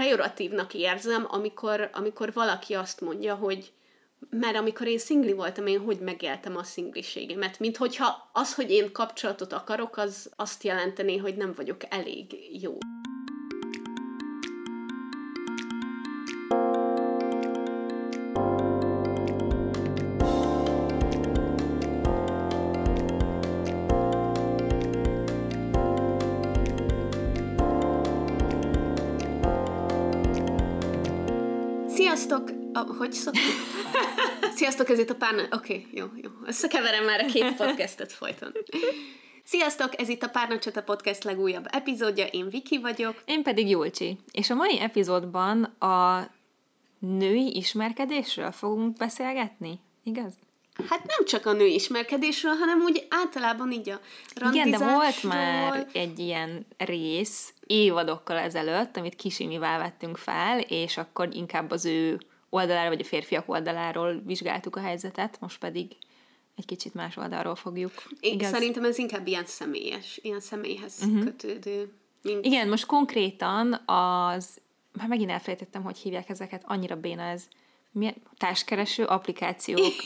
pejoratívnak érzem, amikor, amikor valaki azt mondja, hogy mert amikor én szingli voltam, én hogy megéltem a szingliségemet, mint hogyha az, hogy én kapcsolatot akarok, az azt jelenteni, hogy nem vagyok elég jó. Oh, hogy szoktuk? Sziasztok, ez itt a pár... Oké, okay, jó, jó. Összekeverem már a két podcastet folyton. Sziasztok, ez itt a Párnacsata Podcast legújabb epizódja, én Viki vagyok. Én pedig Julcsi. És a mai epizódban a női ismerkedésről fogunk beszélgetni, igaz? Hát nem csak a női ismerkedésről, hanem úgy általában így a Igen, de volt már egy ilyen rész évadokkal ezelőtt, amit Kisimivel vettünk fel, és akkor inkább az ő oldalára, vagy a férfiak oldaláról vizsgáltuk a helyzetet, most pedig egy kicsit más oldalról fogjuk. Én Igaz? Szerintem ez inkább ilyen személyes, ilyen személyhez uh-huh. kötődő. Mint... Igen, most konkrétan az, már megint elfelejtettem, hogy hívják ezeket, annyira béna ez. Milyen társkereső applikációk.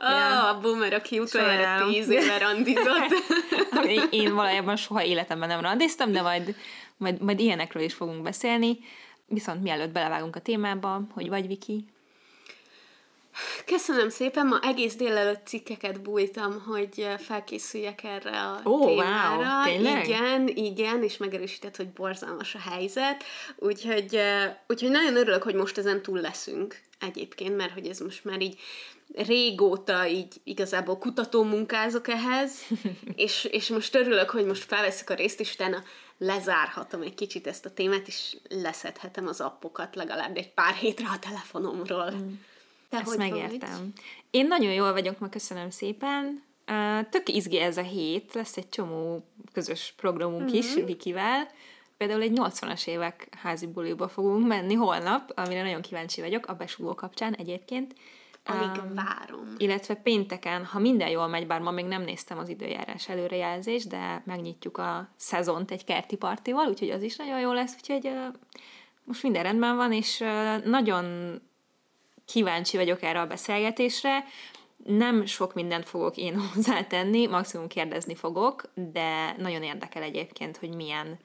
Ah, a boomer, aki utoljára tíz éve randizott. Én valójában soha életemben nem randiztam, de majd, majd, majd ilyenekről is fogunk beszélni. Viszont mielőtt belevágunk a témába, hogy vagy Viki? Köszönöm szépen, ma egész délelőtt cikkeket bújtam, hogy felkészüljek erre a oh, témára. Wow, tényleg? Igen, igen, és megerősített, hogy borzalmas a helyzet. Úgyhogy, úgyhogy nagyon örülök, hogy most ezen túl leszünk egyébként, mert hogy ez most már így régóta így igazából kutató munkázok ehhez, és, és most örülök, hogy most felveszik a részt, és utána lezárhatom egy kicsit ezt a témát, és leszedhetem az appokat legalább egy pár hétre a telefonomról. Mm. Te Ezt hogy megértem. Vagy? Én nagyon jól vagyok ma, köszönöm szépen. Uh, tök izgi ez a hét, lesz egy csomó közös programunk mm-hmm. is Vikivel. Például egy 80-as évek házi buliba fogunk menni holnap, amire nagyon kíváncsi vagyok, a besúgó kapcsán egyébként. Alig um, várom. Illetve pénteken, ha minden jól megy, bár ma még nem néztem az időjárás előrejelzést, de megnyitjuk a szezont egy kerti partival, úgyhogy az is nagyon jó lesz, úgyhogy uh, most minden rendben van, és uh, nagyon kíváncsi vagyok erre a beszélgetésre. Nem sok mindent fogok én hozzátenni, maximum kérdezni fogok, de nagyon érdekel egyébként, hogy milyen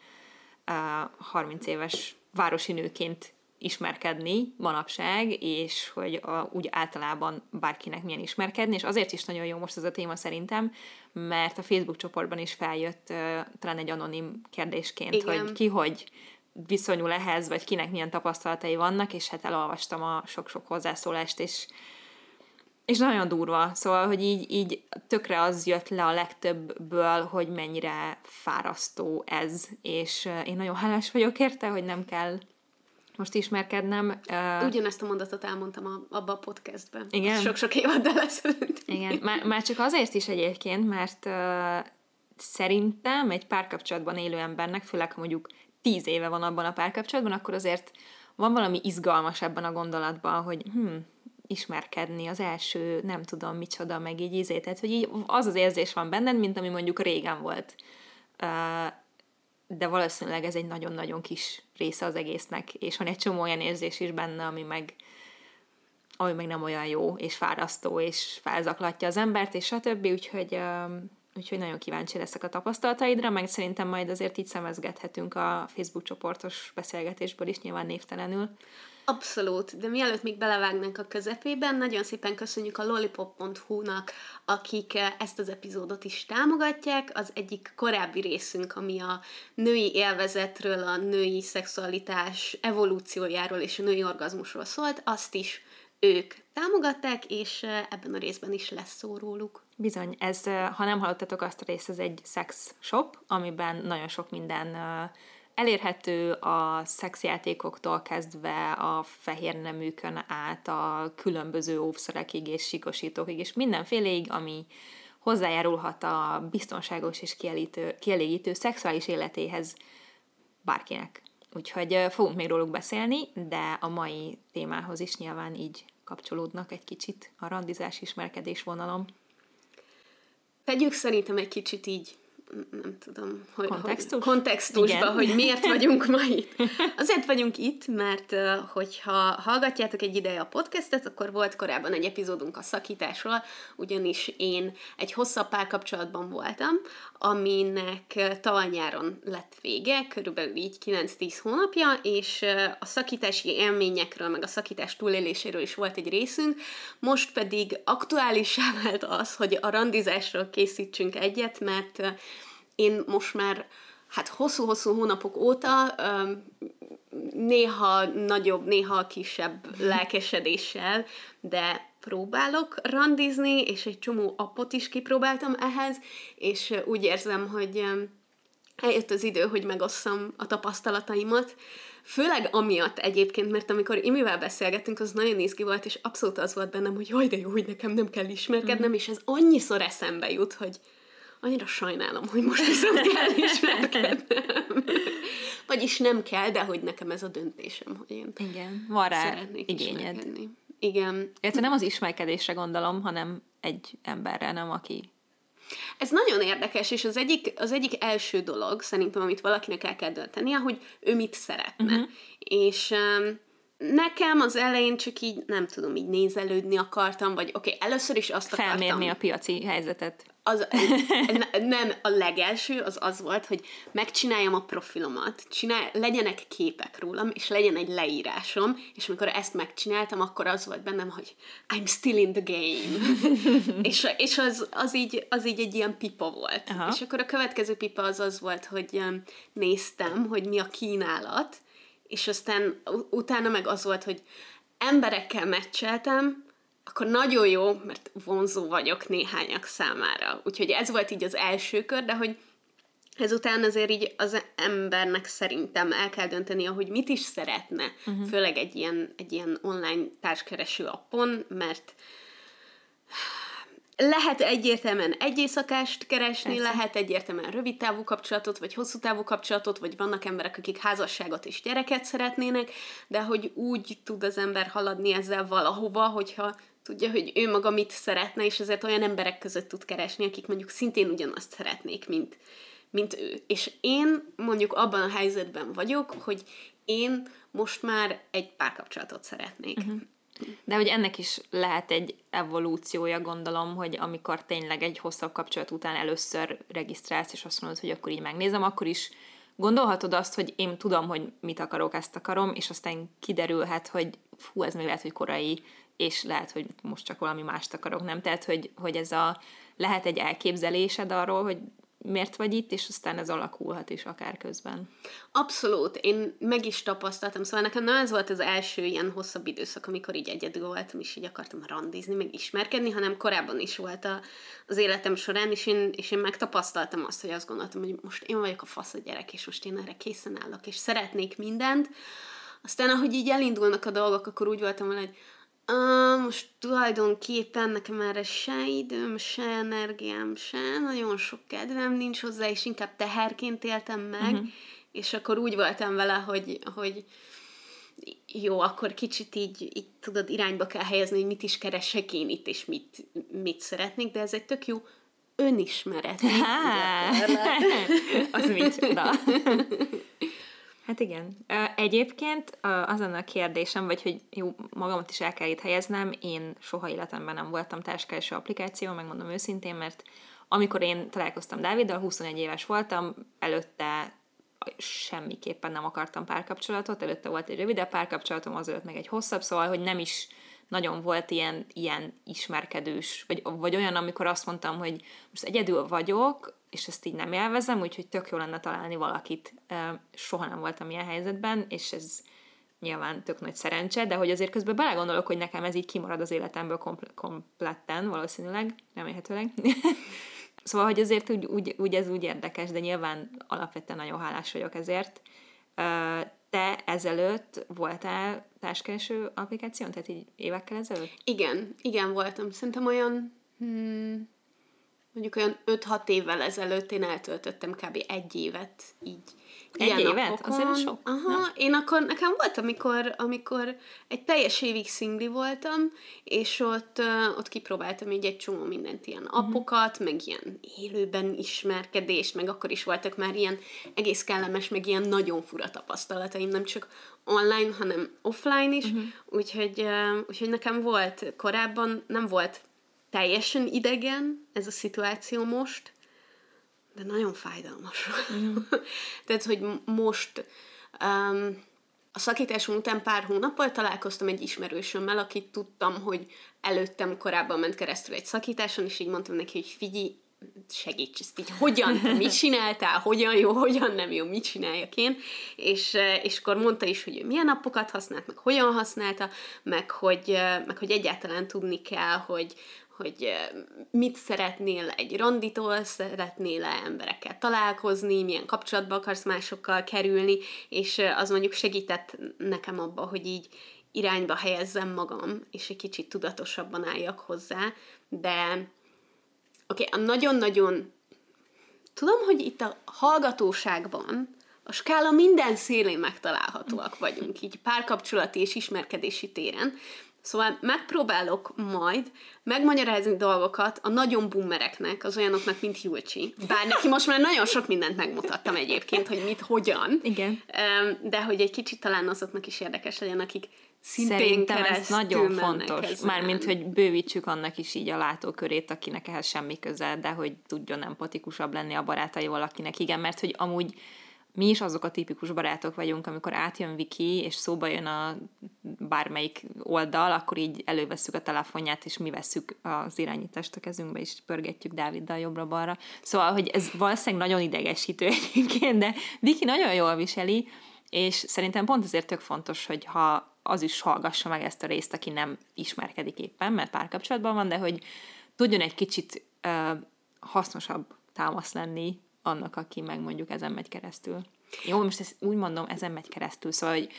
uh, 30 éves városi nőként ismerkedni manapság, és hogy a, úgy általában bárkinek milyen ismerkedni, és azért is nagyon jó most ez a téma szerintem, mert a Facebook csoportban is feljött uh, talán egy anonim kérdésként, Igen. hogy ki hogy viszonyul ehhez, vagy kinek milyen tapasztalatai vannak, és hát elolvastam a sok-sok hozzászólást, és és nagyon durva, szóval, hogy így, így tökre az jött le a legtöbbből, hogy mennyire fárasztó ez, és én nagyon hálás vagyok érte, hogy nem kell most ismerkednem. Uh, Ugyanezt a mondatot elmondtam a, abba a podcastben. Igen. Sok-sok évaddal ezelőtt. Igen, már, már csak azért is egyébként, mert uh, szerintem egy párkapcsolatban élő embernek, főleg ha mondjuk tíz éve van abban a párkapcsolatban, akkor azért van valami izgalmas ebben a gondolatban, hogy hm, ismerkedni, az első nem tudom micsoda, meg így ízé, tehát hogy így az az érzés van benned, mint ami mondjuk régen volt. Uh, de valószínűleg ez egy nagyon-nagyon kis része az egésznek, és van egy csomó olyan érzés is benne, ami meg, ami meg nem olyan jó, és fárasztó, és felzaklatja az embert, és stb. Úgyhogy, úgyhogy nagyon kíváncsi leszek a tapasztalataidra, meg szerintem majd azért így szemezgethetünk a Facebook csoportos beszélgetésből is, nyilván névtelenül. Abszolút, de mielőtt még belevágnánk a közepében, nagyon szépen köszönjük a lollipop.hu-nak, akik eh, ezt az epizódot is támogatják. Az egyik korábbi részünk, ami a női élvezetről, a női szexualitás evolúciójáról és a női orgazmusról szólt, azt is ők támogatták, és eh, ebben a részben is lesz szó róluk. Bizony, ez, eh, ha nem hallottatok azt a részt, ez egy sex shop, amiben nagyon sok minden Elérhető a szexjátékoktól kezdve a fehér neműkön át a különböző óvszerekig és sikosítókig, és mindenféleig, ami hozzájárulhat a biztonságos és kielégítő, kielégítő szexuális életéhez bárkinek. Úgyhogy fogunk még róluk beszélni, de a mai témához is nyilván így kapcsolódnak egy kicsit a randizás ismerkedés vonalom. Tegyük szerintem egy kicsit így nem tudom, hogy, Kontextus? hogy kontextusba, Igen. hogy miért vagyunk ma itt. Azért vagyunk itt, mert hogyha hallgatjátok egy ideje a podcastet, akkor volt korábban egy epizódunk a szakításról, ugyanis én egy hosszabb párkapcsolatban voltam, aminek ö, tavaly nyáron lett vége, körülbelül így 9-10 hónapja, és a szakítási élményekről, meg a szakítás túléléséről is volt egy részünk, most pedig aktuálisá vált az, hogy a randizásról készítsünk egyet, mert én most már hát hosszú-hosszú hónapok óta néha nagyobb, néha kisebb lelkesedéssel, de próbálok randizni, és egy csomó appot is kipróbáltam ehhez, és úgy érzem, hogy eljött az idő, hogy megosszam a tapasztalataimat, Főleg amiatt egyébként, mert amikor Imivel beszélgettünk, az nagyon izgi volt, és abszolút az volt bennem, hogy jaj, de jó, hogy nekem nem kell ismerkednem, mm. és ez annyiszor eszembe jut, hogy annyira sajnálom, hogy most viszont kell ismerkednem. Vagyis nem kell, de hogy nekem ez a döntésem, hogy én Igen, van rá szeretnék igényed. Igen. Illetve nem az ismerkedésre gondolom, hanem egy emberre, nem aki... Ez nagyon érdekes, és az egyik, az egyik első dolog, szerintem, amit valakinek el kell döntenie, hogy ő mit szeretne. Uh-huh. És um, nekem az elején csak így, nem tudom, így nézelődni akartam, vagy oké, okay, először is azt Felmérni akartam. a piaci helyzetet. Az, ne- nem, a legelső az az volt, hogy megcsináljam a profilomat, csinál, legyenek képek rólam, és legyen egy leírásom, és amikor ezt megcsináltam, akkor az volt bennem, hogy I'm still in the game. és és az, az, így, az így egy ilyen pipa volt. Aha. És akkor a következő pipa az az volt, hogy um, néztem, hogy mi a kínálat, és aztán utána meg az volt, hogy emberekkel meccseltem, akkor nagyon jó, mert vonzó vagyok néhányak számára. Úgyhogy ez volt így az első kör, de hogy ezután azért így az embernek szerintem el kell dönteni, hogy mit is szeretne, uh-huh. főleg egy ilyen, egy ilyen online társkereső appon, mert lehet egyértelműen egy éjszakást keresni, Persze. lehet egyértelműen rövid távú kapcsolatot, vagy hosszú távú kapcsolatot, vagy vannak emberek, akik házasságot és gyereket szeretnének, de hogy úgy tud az ember haladni ezzel valahova, hogyha tudja, hogy ő maga mit szeretne, és ezért olyan emberek között tud keresni, akik mondjuk szintén ugyanazt szeretnék, mint, mint ő. És én mondjuk abban a helyzetben vagyok, hogy én most már egy párkapcsolatot szeretnék. Uh-huh. De hogy ennek is lehet egy evolúciója, gondolom, hogy amikor tényleg egy hosszabb kapcsolat után először regisztrálsz, és azt mondod, hogy akkor így megnézem, akkor is gondolhatod azt, hogy én tudom, hogy mit akarok, ezt akarom, és aztán kiderülhet, hogy fú, ez még lehet, hogy korai, és lehet, hogy most csak valami mást akarok, nem? Tehát, hogy, hogy ez a, lehet egy elképzelésed arról, hogy miért vagy itt, és aztán ez alakulhat is akár közben. Abszolút, én meg is tapasztaltam, szóval nekem nem ez volt az első ilyen hosszabb időszak, amikor így egyedül voltam, és így akartam randizni, meg ismerkedni, hanem korábban is volt a, az életem során, és én, és én megtapasztaltam azt, hogy azt gondoltam, hogy most én vagyok a fasz a gyerek, és most én erre készen állok, és szeretnék mindent. Aztán, ahogy így elindulnak a dolgok, akkor úgy voltam vele, hogy Uh, most tulajdonképpen nekem erre se időm, se energiám, se nagyon sok kedvem nincs hozzá, és inkább teherként éltem meg, uh-huh. és akkor úgy voltam vele, hogy, hogy jó, akkor kicsit így, így tudod, irányba kell helyezni, hogy mit is keresek én itt, és mit, mit szeretnék, de ez egy tök jó önismeret. az micsoda. Hát igen. Egyébként az a kérdésem, vagy hogy jó, magamat is el kell itt helyeznem, én soha életemben nem voltam társkereső applikáció, megmondom őszintén, mert amikor én találkoztam Dáviddal, 21 éves voltam, előtte semmiképpen nem akartam párkapcsolatot, előtte volt egy rövidebb párkapcsolatom, azelőtt meg egy hosszabb, szóval, hogy nem is nagyon volt ilyen, ilyen ismerkedős, vagy, vagy olyan, amikor azt mondtam, hogy most egyedül vagyok, és ezt így nem élvezem, úgyhogy tök jó lenne találni valakit. Soha nem voltam ilyen helyzetben, és ez nyilván tök nagy szerencse, de hogy azért közben belegondolok, hogy nekem ez így kimarad az életemből kompl- kompletten, valószínűleg, remélhetőleg. szóval, hogy azért úgy, úgy, úgy ez úgy érdekes, de nyilván alapvetően nagyon hálás vagyok ezért. Te ezelőtt voltál társkereső applikáción, tehát így évekkel ezelőtt? Igen, igen, voltam. Szerintem olyan, hmm, mondjuk olyan 5-6 évvel ezelőtt én eltöltöttem kb. egy évet így Egy ilyen évet? napokon. Azért sok. Aha, Ja. én akkor, nekem volt, amikor, amikor egy teljes évig szingli voltam, és ott, ott kipróbáltam így egy csomó mindent, ilyen Mhm. appokat, meg ilyen élőben ismerkedés, meg akkor is voltak már ilyen egész kellemes, meg ilyen nagyon fura tapasztalataim, nem csak online, hanem offline is, uh-huh. úgyhogy, úgyhogy nekem volt korábban, nem volt teljesen idegen ez a szituáció most, de nagyon fájdalmas. Mm. Tehát, hogy most um, a szakításom után pár hónappal találkoztam egy ismerősömmel, akit tudtam, hogy előttem korábban ment keresztül egy szakításon, és így mondtam neki, hogy figyelj, segíts, ezt így hogyan, mit csináltál, hogyan jó, hogyan nem jó, mit csináljak én, és, eh, és akkor mondta is, hogy ő milyen appokat használt, meg hogyan használta, meg hogy, eh, meg hogy egyáltalán tudni kell, hogy, hogy mit szeretnél egy randitól, szeretnél-e emberekkel találkozni, milyen kapcsolatba akarsz másokkal kerülni, és az mondjuk segített nekem abba, hogy így irányba helyezzem magam, és egy kicsit tudatosabban álljak hozzá, de oké, okay, nagyon-nagyon tudom, hogy itt a hallgatóságban a skála minden szélén megtalálhatóak vagyunk, így párkapcsolati és ismerkedési téren. Szóval megpróbálok majd megmagyarázni dolgokat a nagyon boomereknek, az olyanoknak, mint Julcsi. Bár neki most már nagyon sok mindent megmutattam egyébként, hogy mit, hogyan. Igen. De hogy egy kicsit talán azoknak is érdekes legyen, akik szintén Szerintem ez nagyon fontos. ezen. Mármint, hogy bővítsük annak is így a látókörét, akinek ehhez semmi köze, de hogy tudjon empatikusabb lenni a barátaival, akinek igen, mert hogy amúgy mi is azok a tipikus barátok vagyunk, amikor átjön Viki, és szóba jön a bármelyik oldal, akkor így elővesszük a telefonját, és mi vesszük az irányítást a kezünkbe, és pörgetjük Dáviddal jobbra-balra. Szóval, hogy ez valószínűleg nagyon idegesítő egyébként, de Viki nagyon jól viseli, és szerintem pont ezért tök fontos, hogy ha az is hallgassa meg ezt a részt, aki nem ismerkedik éppen, mert párkapcsolatban van, de hogy tudjon egy kicsit uh, hasznosabb támasz lenni annak, aki meg mondjuk ezen megy keresztül. Jó, most ezt úgy mondom, ezen megy keresztül, szóval, hogy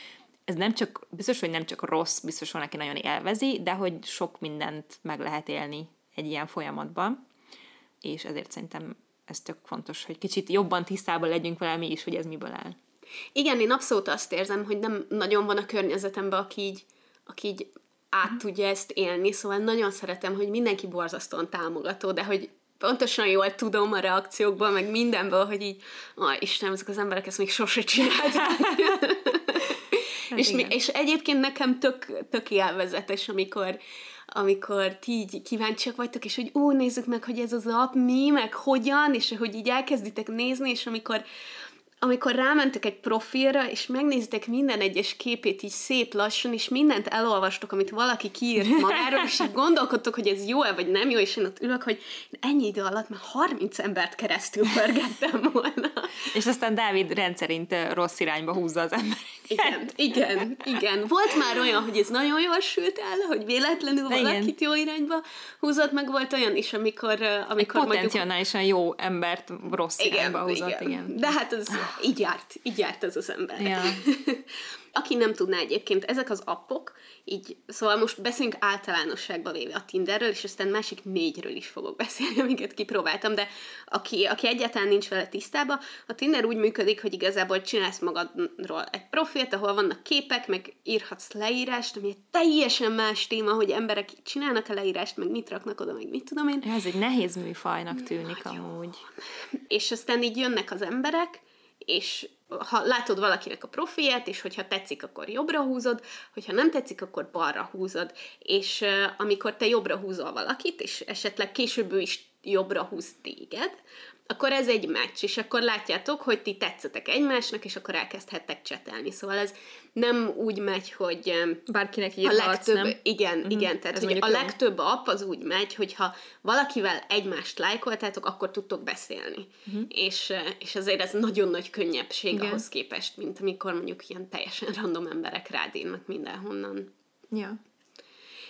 ez nem csak, biztos, hogy nem csak rossz, biztos van, aki nagyon élvezi, de hogy sok mindent meg lehet élni egy ilyen folyamatban, és ezért szerintem ez tök fontos, hogy kicsit jobban tisztában legyünk vele mi is, hogy ez miből áll. Igen, én abszolút azt érzem, hogy nem nagyon van a környezetemben, aki így, aki így át tudja ezt élni, szóval nagyon szeretem, hogy mindenki borzasztóan támogató, de hogy pontosan jól tudom a reakciókból, meg mindenből, hogy így, ah, Istenem, ezek az emberek ezt még sose csinálták. Hát és, mi, és egyébként nekem tök, tök élvezetes, amikor amikor ti így kíváncsiak vagytok, és hogy ú, nézzük meg, hogy ez az app mi, meg hogyan, és hogy így elkezditek nézni, és amikor amikor rámentek egy profilra, és megnézitek minden egyes képét így szép lassan, és mindent elolvastok, amit valaki kiírt magáról, és így gondolkodtok, hogy ez jó-e, vagy nem jó, és én ott ülök, hogy ennyi idő alatt már 30 embert keresztül pörgettem volna. És aztán Dávid rendszerint rossz irányba húzza az ember. Igen, igen, igen. Volt már olyan, hogy ez nagyon jól sült el, hogy véletlenül Igen. valakit jó irányba húzott, meg volt olyan is, amikor, ö, Egy amikor mondjuk potenciálisan jó embert rossz irányba húzott, igen. De hát az így járt, így járt ez az ember. Ja. Aki nem tudná egyébként, ezek az appok, így, szóval most beszélünk általánosságba véve a Tinderről, és aztán másik négyről is fogok beszélni, amiket kipróbáltam, de aki, aki egyáltalán nincs vele tisztában, a Tinder úgy működik, hogy igazából csinálsz magadról egy profilt, ahol vannak képek, meg írhatsz leírást, ami egy teljesen más téma, hogy emberek csinálnak a leírást, meg mit raknak oda, meg mit tudom én, Ez egy nehéz műfajnak tűnik amúgy. és aztán így jönnek az emberek, és ha látod valakinek a profilját, és hogyha tetszik, akkor jobbra húzod, hogyha nem tetszik, akkor balra húzod. És uh, amikor te jobbra húzol valakit, és esetleg később ő is jobbra húz téged, akkor ez egy meccs, és akkor látjátok, hogy ti tetszetek egymásnak, és akkor elkezdhettek csetelni. Szóval ez nem úgy megy, hogy Bárkinek a írhatsz, legtöbb, nem? igen, uh-huh. igen, tehát Ez hogy a jó. legtöbb app az úgy megy, hogyha valakivel egymást lájkoltátok, akkor tudtok beszélni. Uh-huh. És, eh, és azért ez nagyon nagy könnyebbség Igen. ahhoz képest, mint amikor mondjuk ilyen teljesen random emberek rád írnak mindenhonnan. Ja.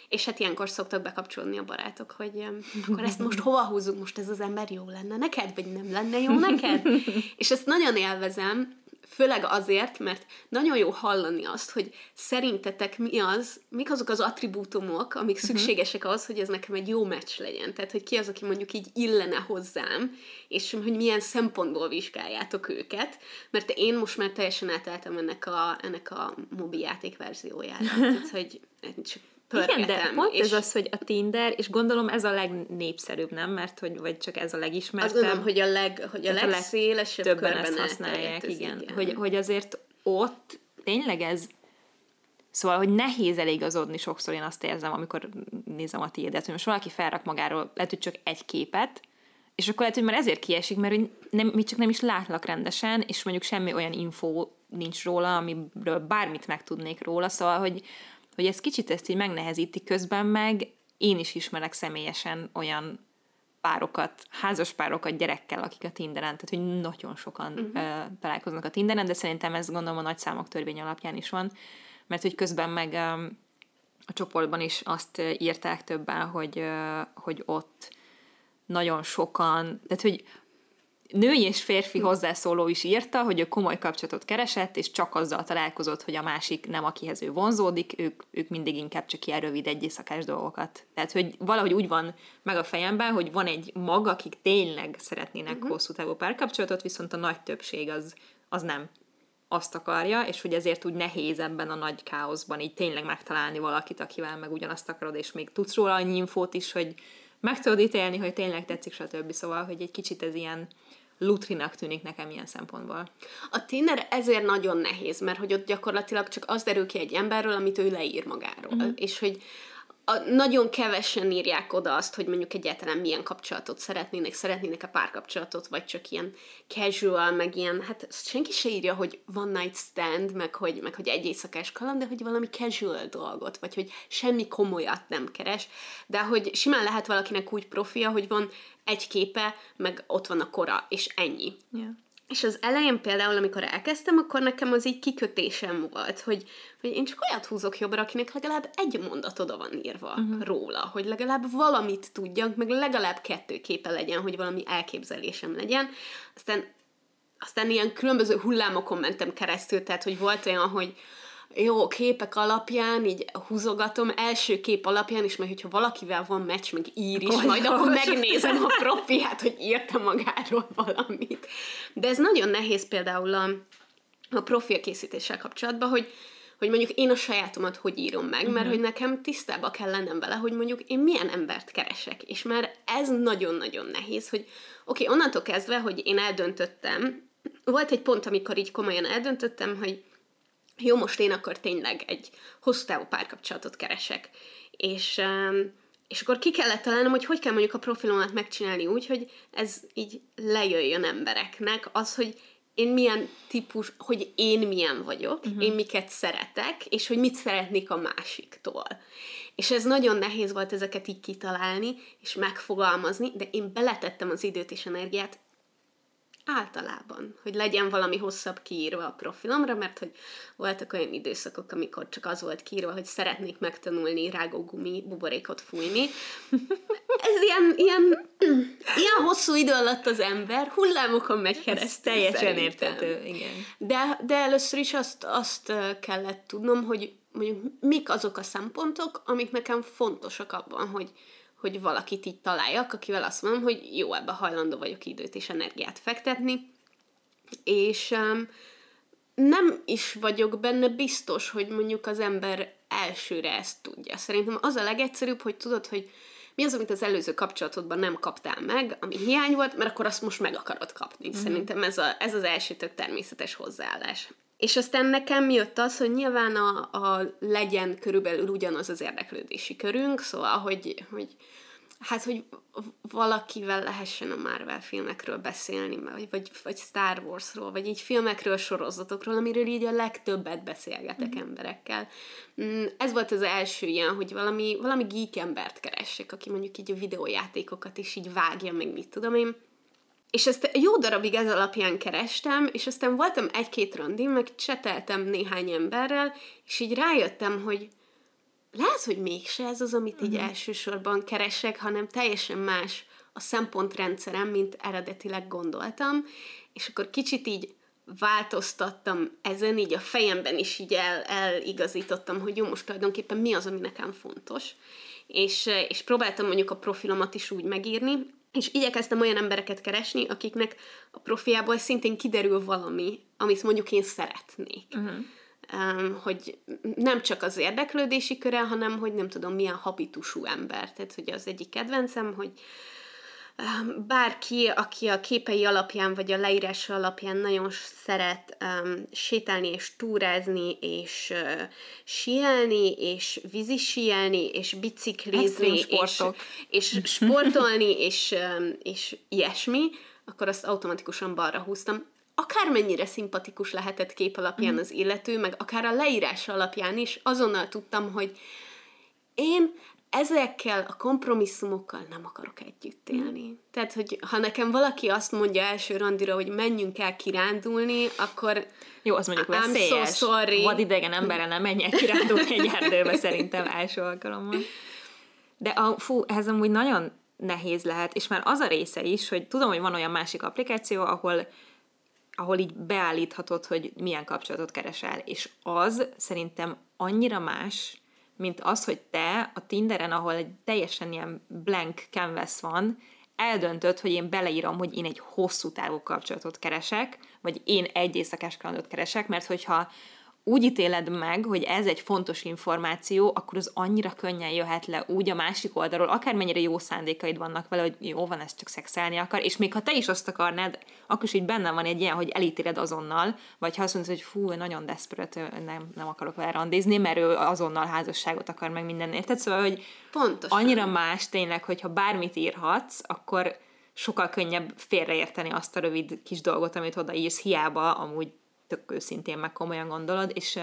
És hát ilyenkor szoktak bekapcsolni a barátok, hogy akkor ezt most hova húzzuk, most ez az ember jó lenne neked, vagy nem lenne jó neked? És ezt nagyon élvezem, Főleg azért, mert nagyon jó hallani azt, hogy szerintetek mi az, mik azok az attribútumok, amik uh-huh. szükségesek ahhoz, hogy ez nekem egy jó meccs legyen. Tehát, hogy ki az, aki mondjuk így illene hozzám, és hogy milyen szempontból vizsgáljátok őket, mert én most már teljesen átálltam ennek a, ennek a mobi játék verziójára. Tehát, hogy csak pörgetem. Igen, de pont és ez az, hogy a Tinder, és gondolom ez a legnépszerűbb, nem? Mert hogy, vagy csak ez a legismertebb. Azt gondolom, hogy a, leg, hogy a legszélesebb többen ezt használják, igen. igen. Hogy, hogy azért ott tényleg ez Szóval, hogy nehéz eligazodni sokszor, én azt érzem, amikor nézem a tiédet, hogy most valaki felrak magáról, lehet, hogy csak egy képet, és akkor lehet, hogy már ezért kiesik, mert nem, mi csak nem is látlak rendesen, és mondjuk semmi olyan info nincs róla, amiről bármit megtudnék róla, szóval, hogy, hogy ez kicsit ezt így megnehezíti közben meg, én is ismerek személyesen olyan párokat, házas párokat gyerekkel, akik a Tinderen, tehát hogy nagyon sokan uh-huh. találkoznak a Tinderen, de szerintem ez gondolom a nagy számok törvény alapján is van, mert hogy közben meg a csoportban is azt írták többen, hogy, hogy ott nagyon sokan, tehát hogy női és férfi hozzászóló is írta, hogy ő komoly kapcsolatot keresett, és csak azzal találkozott, hogy a másik nem akihez ő vonzódik, ők, ők mindig inkább csak ilyen rövid egyészakás dolgokat. Tehát, hogy valahogy úgy van meg a fejemben, hogy van egy mag, akik tényleg szeretnének uh-huh. hosszú távú párkapcsolatot, viszont a nagy többség az, az nem azt akarja, és hogy ezért úgy nehéz ebben a nagy káoszban így tényleg megtalálni valakit, akivel meg ugyanazt akarod, és még tudsz róla annyi infót is, hogy meg tudod ítélni, hogy tényleg tetszik, stb. Szóval, hogy egy kicsit ez ilyen lutrinak tűnik nekem ilyen szempontból. A Tinder ezért nagyon nehéz, mert hogy ott gyakorlatilag csak az derül ki egy emberről, amit ő leír magáról. Uh-huh. És hogy a, nagyon kevesen írják oda azt, hogy mondjuk egyáltalán milyen kapcsolatot szeretnének, szeretnének a párkapcsolatot, vagy csak ilyen casual, meg ilyen, hát senki se írja, hogy one night stand, meg hogy, meg hogy egy éjszakás kaland, de hogy valami casual dolgot, vagy hogy semmi komolyat nem keres, de hogy simán lehet valakinek úgy profia, hogy van egy képe, meg ott van a kora, és ennyi. Yeah. És az elején például, amikor elkezdtem, akkor nekem az így kikötésem volt, hogy, hogy én csak olyat húzok jobbra, akinek legalább egy mondat oda van írva uh-huh. róla, hogy legalább valamit tudjak, meg legalább kettő képe legyen, hogy valami elképzelésem legyen. Aztán, aztán ilyen különböző hullámokon mentem keresztül, tehát hogy volt olyan, hogy jó, képek alapján, így húzogatom, első kép alapján is, mert hogyha valakivel van meccs, meg ír is, Gondolos. majd akkor megnézem a profiát, hogy írta magáról valamit. De ez nagyon nehéz például a, a profil készítéssel kapcsolatban, hogy, hogy mondjuk én a sajátomat hogy írom meg, uh-huh. mert mhm. hogy nekem tisztába kell lennem vele, hogy mondjuk én milyen embert keresek, és már ez nagyon-nagyon nehéz, hogy oké, okay, onnantól kezdve, hogy én eldöntöttem, volt egy pont, amikor így komolyan eldöntöttem, hogy jó, most én akkor tényleg egy hosszú távú párkapcsolatot keresek. És, és akkor ki kellett találnom, hogy hogy kell mondjuk a profilomat megcsinálni úgy, hogy ez így lejöjjön embereknek, az, hogy én milyen típus, hogy én milyen vagyok, uh-huh. én miket szeretek, és hogy mit szeretnék a másiktól. És ez nagyon nehéz volt ezeket így kitalálni, és megfogalmazni, de én beletettem az időt és energiát általában, hogy legyen valami hosszabb kiírva a profilomra, mert hogy voltak olyan időszakok, amikor csak az volt kiírva, hogy szeretnék megtanulni rágógumi buborékot fújni. Ez ilyen, ilyen, ilyen hosszú idő alatt az ember hullámokon megy keresztül. Ez teljesen értető, igen. De, de először is azt, azt kellett tudnom, hogy mondjuk mik azok a szempontok, amik nekem fontosak abban, hogy, hogy valakit így találjak, akivel azt mondom, hogy jó, ebbe hajlandó vagyok időt és energiát fektetni, és um, nem is vagyok benne biztos, hogy mondjuk az ember elsőre ezt tudja. Szerintem az a legegyszerűbb, hogy tudod, hogy mi az, amit az előző kapcsolatodban nem kaptál meg, ami hiány volt, mert akkor azt most meg akarod kapni. Mm-hmm. Szerintem ez, a, ez az első tök természetes hozzáállás. És aztán nekem jött az, hogy nyilván a, a legyen körülbelül ugyanaz az érdeklődési körünk, szóval, hogy, hogy hát, hogy valakivel lehessen a Marvel filmekről beszélni, vagy, vagy, vagy Star Warsról, vagy így filmekről, sorozatokról, amiről így a legtöbbet beszélgetek mm. emberekkel. Ez volt az első ilyen, hogy valami, valami geek embert keressek, aki mondjuk így a videójátékokat is így vágja, meg mit tudom én. És ezt jó darabig ez alapján kerestem, és aztán voltam egy-két randi, meg cseteltem néhány emberrel, és így rájöttem, hogy lehet, hogy mégse ez az, amit így uh-huh. elsősorban keresek, hanem teljesen más a szempontrendszerem, mint eredetileg gondoltam, és akkor kicsit így változtattam ezen, így a fejemben is így el, eligazítottam, hogy jó, most tulajdonképpen mi az, ami nekem fontos. És, és próbáltam mondjuk a profilomat is úgy megírni, és igyekeztem olyan embereket keresni, akiknek a profiából szintén kiderül valami, amit mondjuk én szeretnék. Uh-huh. Um, hogy nem csak az érdeklődési köre, hanem hogy nem tudom, milyen habitusú ember. Tehát, hogy az egyik kedvencem, hogy bárki, aki a képei alapján, vagy a leírása alapján nagyon szeret um, sétálni, és túrázni, és uh, síelni, és vízisíelni, és biciklizni, és, és sportolni, és, um, és ilyesmi, akkor azt automatikusan balra húztam. Akármennyire szimpatikus lehetett kép alapján mm. az illető, meg akár a leírás alapján is, azonnal tudtam, hogy én ezekkel a kompromisszumokkal nem akarok együtt élni. Mm. Tehát, hogy ha nekem valaki azt mondja első randira, hogy menjünk el kirándulni, akkor jó, az mondjuk veszélyes. So sorry. Vad idegen emberrel nem menjek kirándulni egy erdőbe szerintem első alkalommal. De a, fú, ez amúgy nagyon nehéz lehet, és már az a része is, hogy tudom, hogy van olyan másik applikáció, ahol ahol így beállíthatod, hogy milyen kapcsolatot keresel, és az szerintem annyira más, mint az, hogy te a Tinderen, ahol egy teljesen ilyen blank canvas van, eldöntöd, hogy én beleírom, hogy én egy hosszú távú kapcsolatot keresek, vagy én egy éjszakás kalandot keresek, mert hogyha úgy ítéled meg, hogy ez egy fontos információ, akkor az annyira könnyen jöhet le úgy a másik oldalról, akármennyire jó szándékaid vannak vele, hogy jó van, ez csak szexelni akar, és még ha te is azt akarnád, akkor is így benne van egy ilyen, hogy elítéled azonnal, vagy ha azt mondod, hogy fú, nagyon desperate, nem, nem akarok vele randizni, mert ő azonnal házasságot akar meg minden, érted? Szóval, hogy Pontosan. annyira más tényleg, hogyha bármit írhatsz, akkor sokkal könnyebb félreérteni azt a rövid kis dolgot, amit odaírsz, hiába amúgy tök őszintén meg komolyan gondolod, és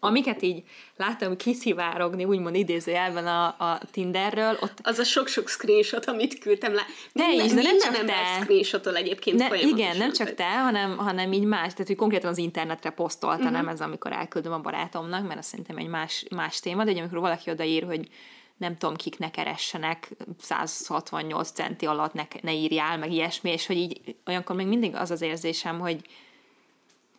amiket így láttam kiszivárogni, úgymond idézőjelben a, a Tinderről, ott... Az a sok-sok screenshot, amit küldtem le. Minden, is, de nem csak te. screenshotol egyébként ne, Igen, nem csak te, hanem, hanem így más, tehát hogy konkrétan az internetre posztolta, uh-huh. nem ez, amikor elküldöm a barátomnak, mert azt szerintem egy más, más téma, de hogy amikor valaki odaír, hogy nem tudom, kik ne keressenek 168 centi alatt, ne, ne írjál, meg ilyesmi, és hogy így olyankor még mindig az az érzésem, hogy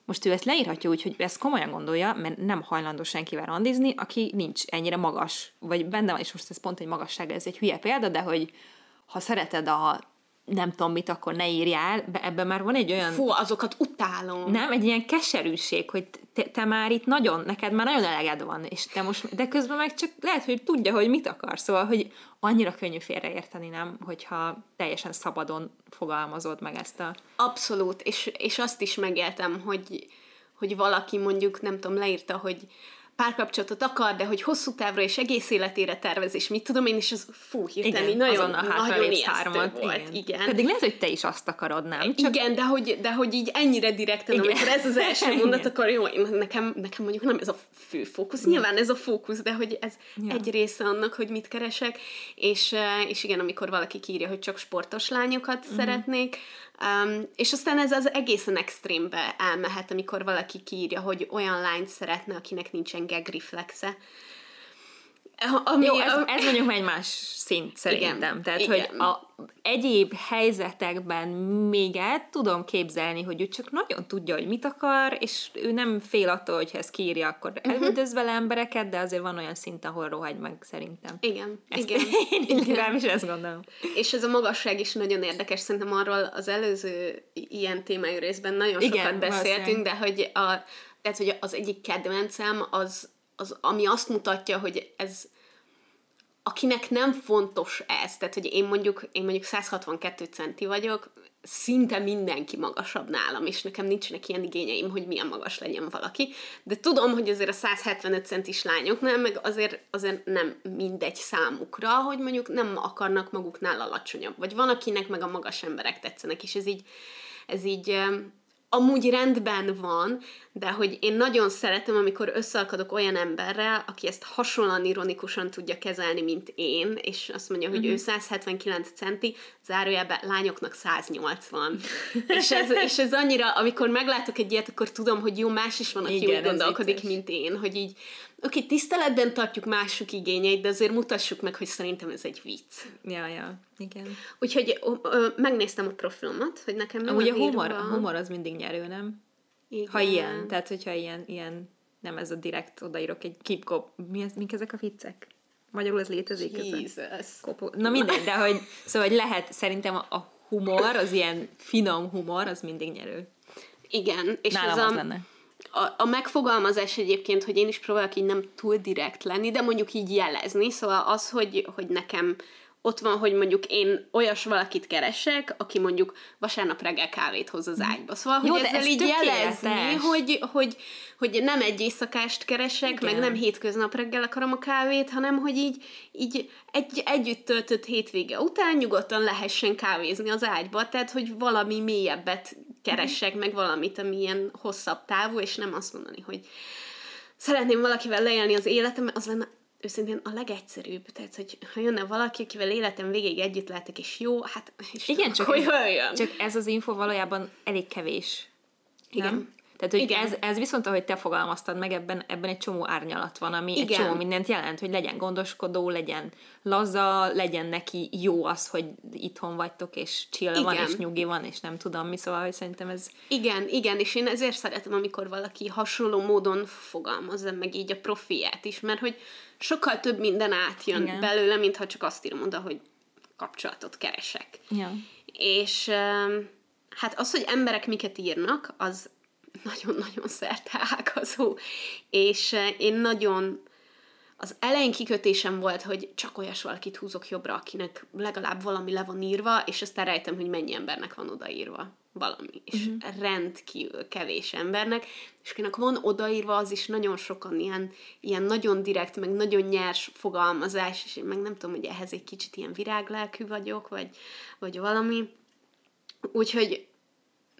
most ő ezt leírhatja úgy, hogy ezt komolyan gondolja, mert nem hajlandó senkivel randizni, aki nincs ennyire magas, vagy benne van, és most ez pont egy magasság, ez egy hülye példa, de hogy ha szereted a nem tudom mit, akkor ne írjál, de ebben már van egy olyan... Fú, azokat utálom. Nem, egy ilyen keserűség, hogy te, te már itt nagyon, neked már nagyon eleged van, és te most, de közben meg csak lehet, hogy tudja, hogy mit akar, szóval, hogy annyira könnyű félreérteni, nem, hogyha teljesen szabadon fogalmazod meg ezt a... Abszolút, és, és azt is megéltem, hogy, hogy valaki mondjuk, nem tudom, leírta, hogy párkapcsolatot akar, de hogy hosszú távra és egész életére tervez, és mit tudom én, és az fú, hirtelen igen, nagyon, nagyon ijesztő volt. Igen. igen. Pedig lehet, hogy te is azt akarod, nem? Csak... Igen, de hogy, de hogy így ennyire direkten, igen. amikor ez az első mondat, akkor jó, nekem, nekem mondjuk nem ez a fő fókusz, nyilván ez a fókusz, de hogy ez ja. egy része annak, hogy mit keresek, és, eh, és igen, amikor valaki írja, hogy csak sportos lányokat uh-huh. szeretnék, Um, és aztán ez az egészen extrémbe elmehet, amikor valaki kiírja, hogy olyan lányt szeretne, akinek nincsen gag reflexe. Ami, Jó, ez, ez mondjuk egy más szint szerintem. Igen, Tehát, igen. hogy a egyéb helyzetekben még el tudom képzelni, hogy ő csak nagyon tudja, hogy mit akar, és ő nem fél attól, hogy ezt kiírja, akkor uh-huh. elüldöz vele embereket, de azért van olyan szint, ahol rohagy meg szerintem. Igen, ezt igen. Én igen. is ezt gondolom. És ez a magasság is nagyon érdekes, szerintem arról az előző ilyen témájú részben nagyon igen, sokat beszéltünk, de hogy, a, tehát, hogy az egyik kedvencem az, az, ami azt mutatja, hogy ez akinek nem fontos ez, tehát hogy én mondjuk, én mondjuk 162 centi vagyok, szinte mindenki magasabb nálam, és nekem nincsenek ilyen igényeim, hogy milyen magas legyen valaki, de tudom, hogy azért a 175 centis lányoknál, meg azért, azért nem mindegy számukra, hogy mondjuk nem akarnak maguknál alacsonyabb, vagy van, akinek meg a magas emberek tetszenek, és ez így, ez így amúgy rendben van, de hogy én nagyon szeretem, amikor összeakadok olyan emberrel, aki ezt hasonlóan ironikusan tudja kezelni, mint én, és azt mondja, hogy uh-huh. ő 179 centi, zárójelben lányoknak 180. és, ez, és ez annyira, amikor meglátok egy ilyet, akkor tudom, hogy jó, más is van, aki Igen, úgy gondolkodik, mint én, hogy így oké, okay, tiszteletben tartjuk mások igényeit, de azért mutassuk meg, hogy szerintem ez egy vicc. Ja, ja, igen. Úgyhogy ö, ö, megnéztem a profilomat, hogy nekem mi Ugye a humor, a humor az mindig nyerő, nem? Igen. Ha ilyen, tehát hogyha ilyen, ilyen nem ez a direkt odaírok egy kipkop, mi ez, mik ezek a viccek? Magyarul ez létezik? Jesus. Kopó. Na mindegy, de hogy, szóval hogy lehet, szerintem a humor, az ilyen finom humor, az mindig nyerő. Igen. És Nálam ez az a, lenne. a, a megfogalmazás egyébként, hogy én is próbálok így nem túl direkt lenni, de mondjuk így jelezni, szóval az, hogy, hogy nekem ott van, hogy mondjuk én olyas valakit keresek, aki mondjuk vasárnap reggel kávét hoz az ágyba. Szóval, Jó, hogy ezzel ez így tökéletes. jelezni, hogy, hogy, hogy nem egy éjszakást keresek, Igen. meg nem hétköznap reggel akarom a kávét, hanem hogy így, így egy, együtt töltött hétvége után nyugodtan lehessen kávézni az ágyba, tehát hogy valami mélyebbet keresek, meg valamit, ami ilyen hosszabb távú, és nem azt mondani, hogy szeretném valakivel leélni az életem, az lenne őszintén a legegyszerűbb. Tehát, hogy ha jönne valaki, akivel életem végéig együtt lehetek, és jó, hát és Igen, csak ez, jöjjön. csak ez az info valójában elég kevés. Igen. Nem? Tehát, hogy Igen. ez, ez viszont, ahogy te fogalmaztad meg, ebben, ebben egy csomó árnyalat van, ami Igen. egy csomó mindent jelent, hogy legyen gondoskodó, legyen laza, legyen neki jó az, hogy itthon vagytok, és chill van, Igen. és nyugi van, és nem tudom mi, szóval hogy szerintem ez... Igen, igen, és én ezért szeretem, amikor valaki hasonló módon fogalmazza meg így a profiát is, mert hogy sokkal több minden átjön Igen. belőle, mintha csak azt írom oda, hogy kapcsolatot keresek. Ja. És hát az, hogy emberek miket írnak, az nagyon-nagyon szerte ágazó. És én nagyon az elején kikötésem volt, hogy csak olyas valakit húzok jobbra, akinek legalább valami le van írva, és aztán rájöttem, hogy mennyi embernek van odaírva valami. És uh-huh. rendkívül kevés embernek, és akinek van odaírva, az is nagyon sokan ilyen, ilyen nagyon direkt, meg nagyon nyers fogalmazás, és én meg nem tudom, hogy ehhez egy kicsit ilyen viráglelkű vagyok, vagy, vagy valami. Úgyhogy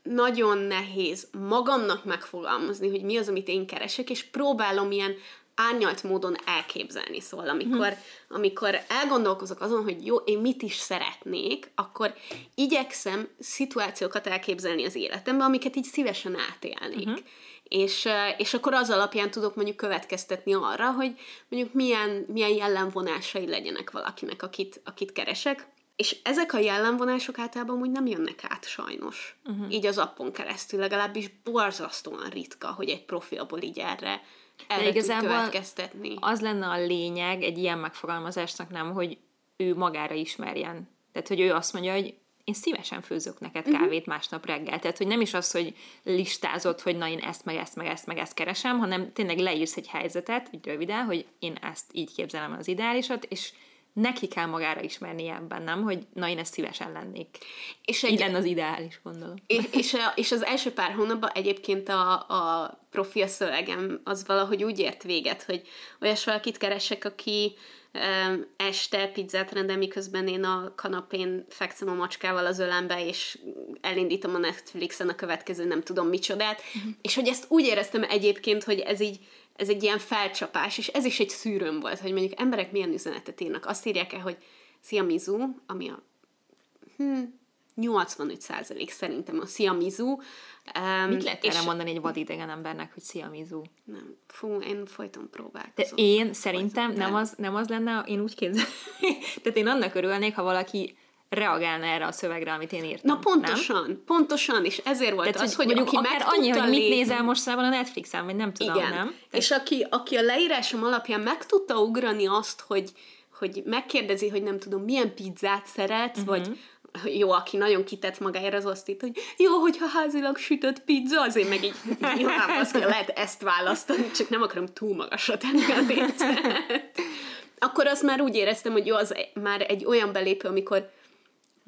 nagyon nehéz magamnak megfogalmazni, hogy mi az, amit én keresek, és próbálom ilyen árnyalt módon elképzelni. Szóval amikor, hmm. amikor elgondolkozok azon, hogy jó, én mit is szeretnék, akkor igyekszem szituációkat elképzelni az életemben, amiket így szívesen átélnék. Uh-huh. És, és akkor az alapján tudok mondjuk következtetni arra, hogy mondjuk milyen, milyen jellemvonásai legyenek valakinek, akit, akit keresek. És ezek a jellemvonások általában úgy nem jönnek át sajnos. Uh-huh. Így az appon keresztül, legalábbis borzasztóan ritka, hogy egy profilból így erre, erre tud igazából következtetni. Az lenne a lényeg egy ilyen megfogalmazásnak nem, hogy ő magára ismerjen. Tehát, hogy ő azt mondja, hogy én szívesen főzök neked Mhm. kávét másnap reggel. Tehát, hogy nem is az, hogy listázott, hogy na én ezt, meg ezt, meg ezt, meg ezt keresem, hanem tényleg leírsz egy helyzetet, így röviden, hogy én ezt így képzelem el az ideálisat, és neki kell magára ismernie ebben, nem? Hogy na én ezt szívesen lennék. És Így egy, lenne az ideális, gondolom. és, és, a, és az első pár hónapban egyébként a, a profil szövegem az valahogy úgy ért véget, hogy olyas valakit keresek, aki um, este pizzát rendel, miközben én a kanapén fekszem a macskával az ölembe, és elindítom a Netflixen a következő nem tudom micsodát, uh-huh. és hogy ezt úgy éreztem egyébként, hogy ez így ez egy ilyen felcsapás, és ez is egy szűrőm volt, hogy mondjuk emberek milyen üzenetet írnak. Azt írják el, hogy Szia Mizu, ami a hm, 85 százalék szerintem a Szia Mizu. Um, Mit lehet erre mondani egy vadidegen embernek, hogy szia Mizu? Nem, fú, én folyton De próbálkozom. én szerintem nem az, nem az lenne, én úgy képzelem. Tehát én annak örülnék, ha valaki reagálna erre a szövegre, amit én írtam. Na pontosan, Nem? pontosan, és ezért volt Tehát, az, hogy, mondjuk aki akár annyi, hogy mit nézel most szával a Netflixen, vagy nem tudom, Igen. nem? Tehát, És aki, aki a leírásom alapján meg tudta ugrani azt, hogy, hogy megkérdezi, hogy nem tudom, milyen pizzát szeretsz, uh-huh. vagy jó, aki nagyon kitett magáért az azt itt, hogy jó, hogyha házilag sütött pizza, azért meg így nyilván azt kell, lehet ezt választani, csak nem akarom túl magasra tenni a lécet. Akkor azt már úgy éreztem, hogy jó, az már egy olyan belépő, amikor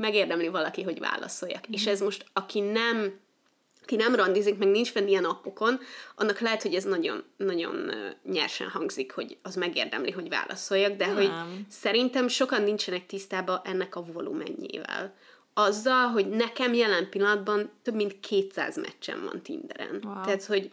megérdemli valaki, hogy válaszoljak. Mm. És ez most, aki nem aki nem randizik, meg nincs fenn ilyen appokon, annak lehet, hogy ez nagyon, nagyon nyersen hangzik, hogy az megérdemli, hogy válaszoljak, de Nem. hogy szerintem sokan nincsenek tisztában ennek a volumenjével. Azzal, hogy nekem jelen pillanatban több mint 200 meccsem van Tinderen. Wow. Tehát, hogy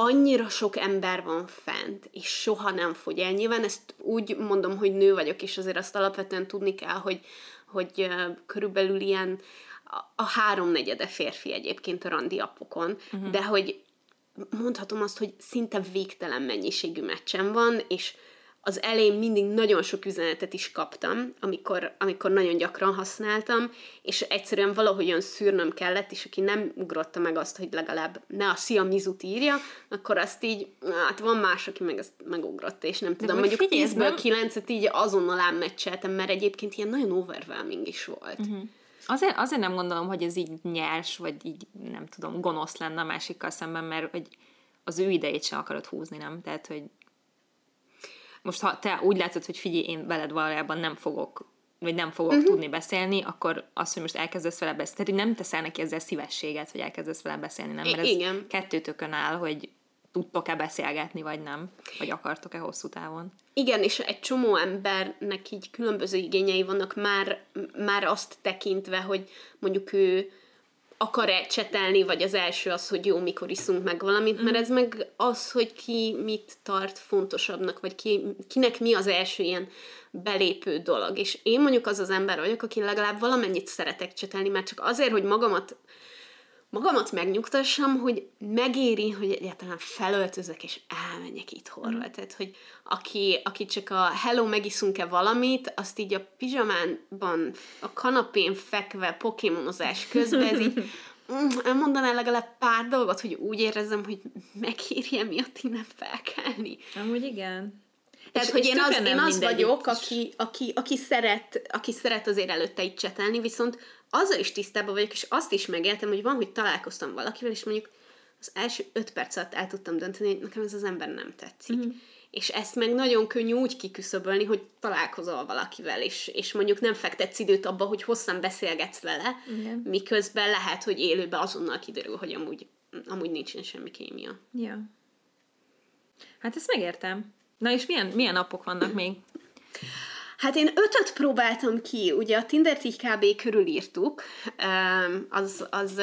annyira sok ember van fent, és soha nem fogy el. Nyilván ezt úgy mondom, hogy nő vagyok, és azért azt alapvetően tudni kell, hogy, hogy körülbelül ilyen a, a háromnegyede férfi egyébként a randi appokon, uh-huh. de hogy mondhatom azt, hogy szinte végtelen mennyiségű meccsem van, és az elején mindig nagyon sok üzenetet is kaptam, amikor, amikor nagyon gyakran használtam, és egyszerűen valahogyan szűrnöm kellett, és aki nem ugrotta meg azt, hogy legalább ne a Szia Mizut írja, akkor azt így, hát van más, aki meg ezt megugrotta, és nem tudom, mondjuk 10-ből 9-et így azonnal ámmeccseltem, mert egyébként ilyen nagyon overwhelming is volt. Uh-huh. Azért, azért nem gondolom, hogy ez így nyers, vagy így nem tudom, gonosz lenne a másikkal szemben, mert hogy az ő idejét sem akarod húzni, nem? Tehát, hogy most ha te úgy látod, hogy figyelj, én veled valójában nem fogok vagy nem fogok uh-huh. tudni beszélni, akkor azt, hogy most elkezdesz vele beszélni, tehát nem teszel neki ezzel szívességet, hogy elkezdesz vele beszélni, nem? Mert ez Igen. kettőtökön áll, hogy tudtok-e beszélgetni, vagy nem, vagy akartok-e hosszú távon. Igen, és egy csomó embernek így különböző igényei vannak már, már azt tekintve, hogy mondjuk ő akar-e csetelni, vagy az első az, hogy jó, mikor iszunk meg valamit, mert mhm. ez meg az, hogy ki mit tart fontosabbnak, vagy ki, kinek mi az első ilyen belépő dolog. És én mondjuk az az ember vagyok, aki legalább valamennyit szeretek csetelni, mert csak azért, hogy magamat magamat megnyugtassam, hogy megéri, hogy egyáltalán felöltözök, és elmenjek itthonról. Mm. Tehát, hogy aki, aki csak a hello, megiszunk-e valamit, azt így a pizsamánban, a kanapén fekve pokémonozás közben, ez így mm, mondaná legalább pár dolgot, hogy úgy érezzem, hogy megéri miatt innen felkelni. Amúgy igen. Tehát, és, hogy és én az, én az vagyok, aki, aki, aki, szeret, aki szeret azért előtte itt csetelni, viszont azzal is tisztában vagyok, és azt is megéltem, hogy van, hogy találkoztam valakivel, és mondjuk az első öt perc alatt el tudtam dönteni, hogy nekem ez az ember nem tetszik. Mm. És ezt meg nagyon könnyű úgy kiküszöbölni, hogy találkozol valakivel, és, és mondjuk nem fektetsz időt abba, hogy hosszan beszélgetsz vele, Igen. miközben lehet, hogy élőben azonnal kiderül, hogy amúgy, amúgy nincsen semmi kémia. Ja. Hát ezt megértem. Na és milyen, milyen napok vannak még? Hát én ötöt próbáltam ki, ugye a Tindert így kb. körülírtuk, az, az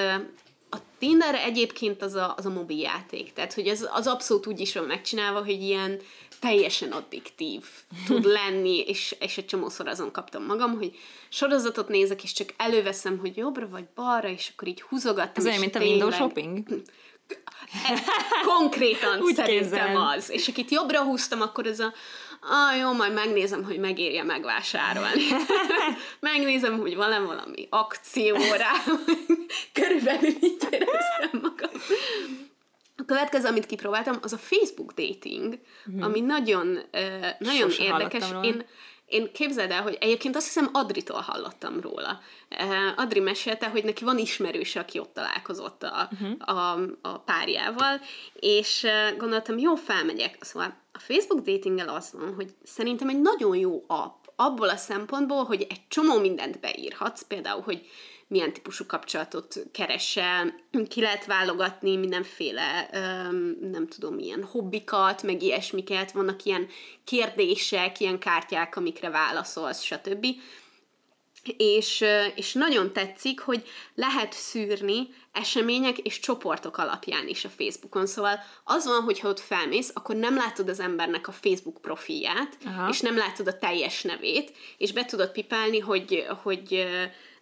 a Tinder egyébként az a, az a mobil játék, tehát hogy az, az abszolút úgy is van megcsinálva, hogy ilyen teljesen addiktív tud lenni, és, és egy csomószor azon kaptam magam, hogy sorozatot nézek, és csak előveszem, hogy jobbra vagy balra, és akkor így húzogattam. Ez olyan, mint a window shopping? Konkrétan Úgy szerintem képzelem. az. És akit jobbra húztam, akkor ez a ah, jó, majd megnézem, hogy megérje megvásárolni. megnézem, hogy van-e valami akció rá. Körülbelül így éreztem magam. A következő, amit kipróbáltam, az a Facebook dating, mm. ami nagyon, uh, nagyon Sose érdekes. Én, én képzeld el, hogy egyébként azt hiszem Adritól hallottam róla. Adri mesélte, hogy neki van ismerőse, aki ott találkozott a, uh-huh. a, a párjával, és gondoltam, jó, felmegyek. Szóval a Facebook datinggel az van, hogy szerintem egy nagyon jó app, abból a szempontból, hogy egy csomó mindent beírhatsz, például, hogy milyen típusú kapcsolatot keresel, ki lehet válogatni mindenféle, nem tudom, milyen hobbikat, meg ilyesmiket, vannak ilyen kérdések, ilyen kártyák, amikre válaszolsz, stb. És, és nagyon tetszik, hogy lehet szűrni események és csoportok alapján is a Facebookon. Szóval az van, hogy ha ott felmész, akkor nem látod az embernek a Facebook profilját, Aha. és nem látod a teljes nevét, és be tudod pipálni, hogy, hogy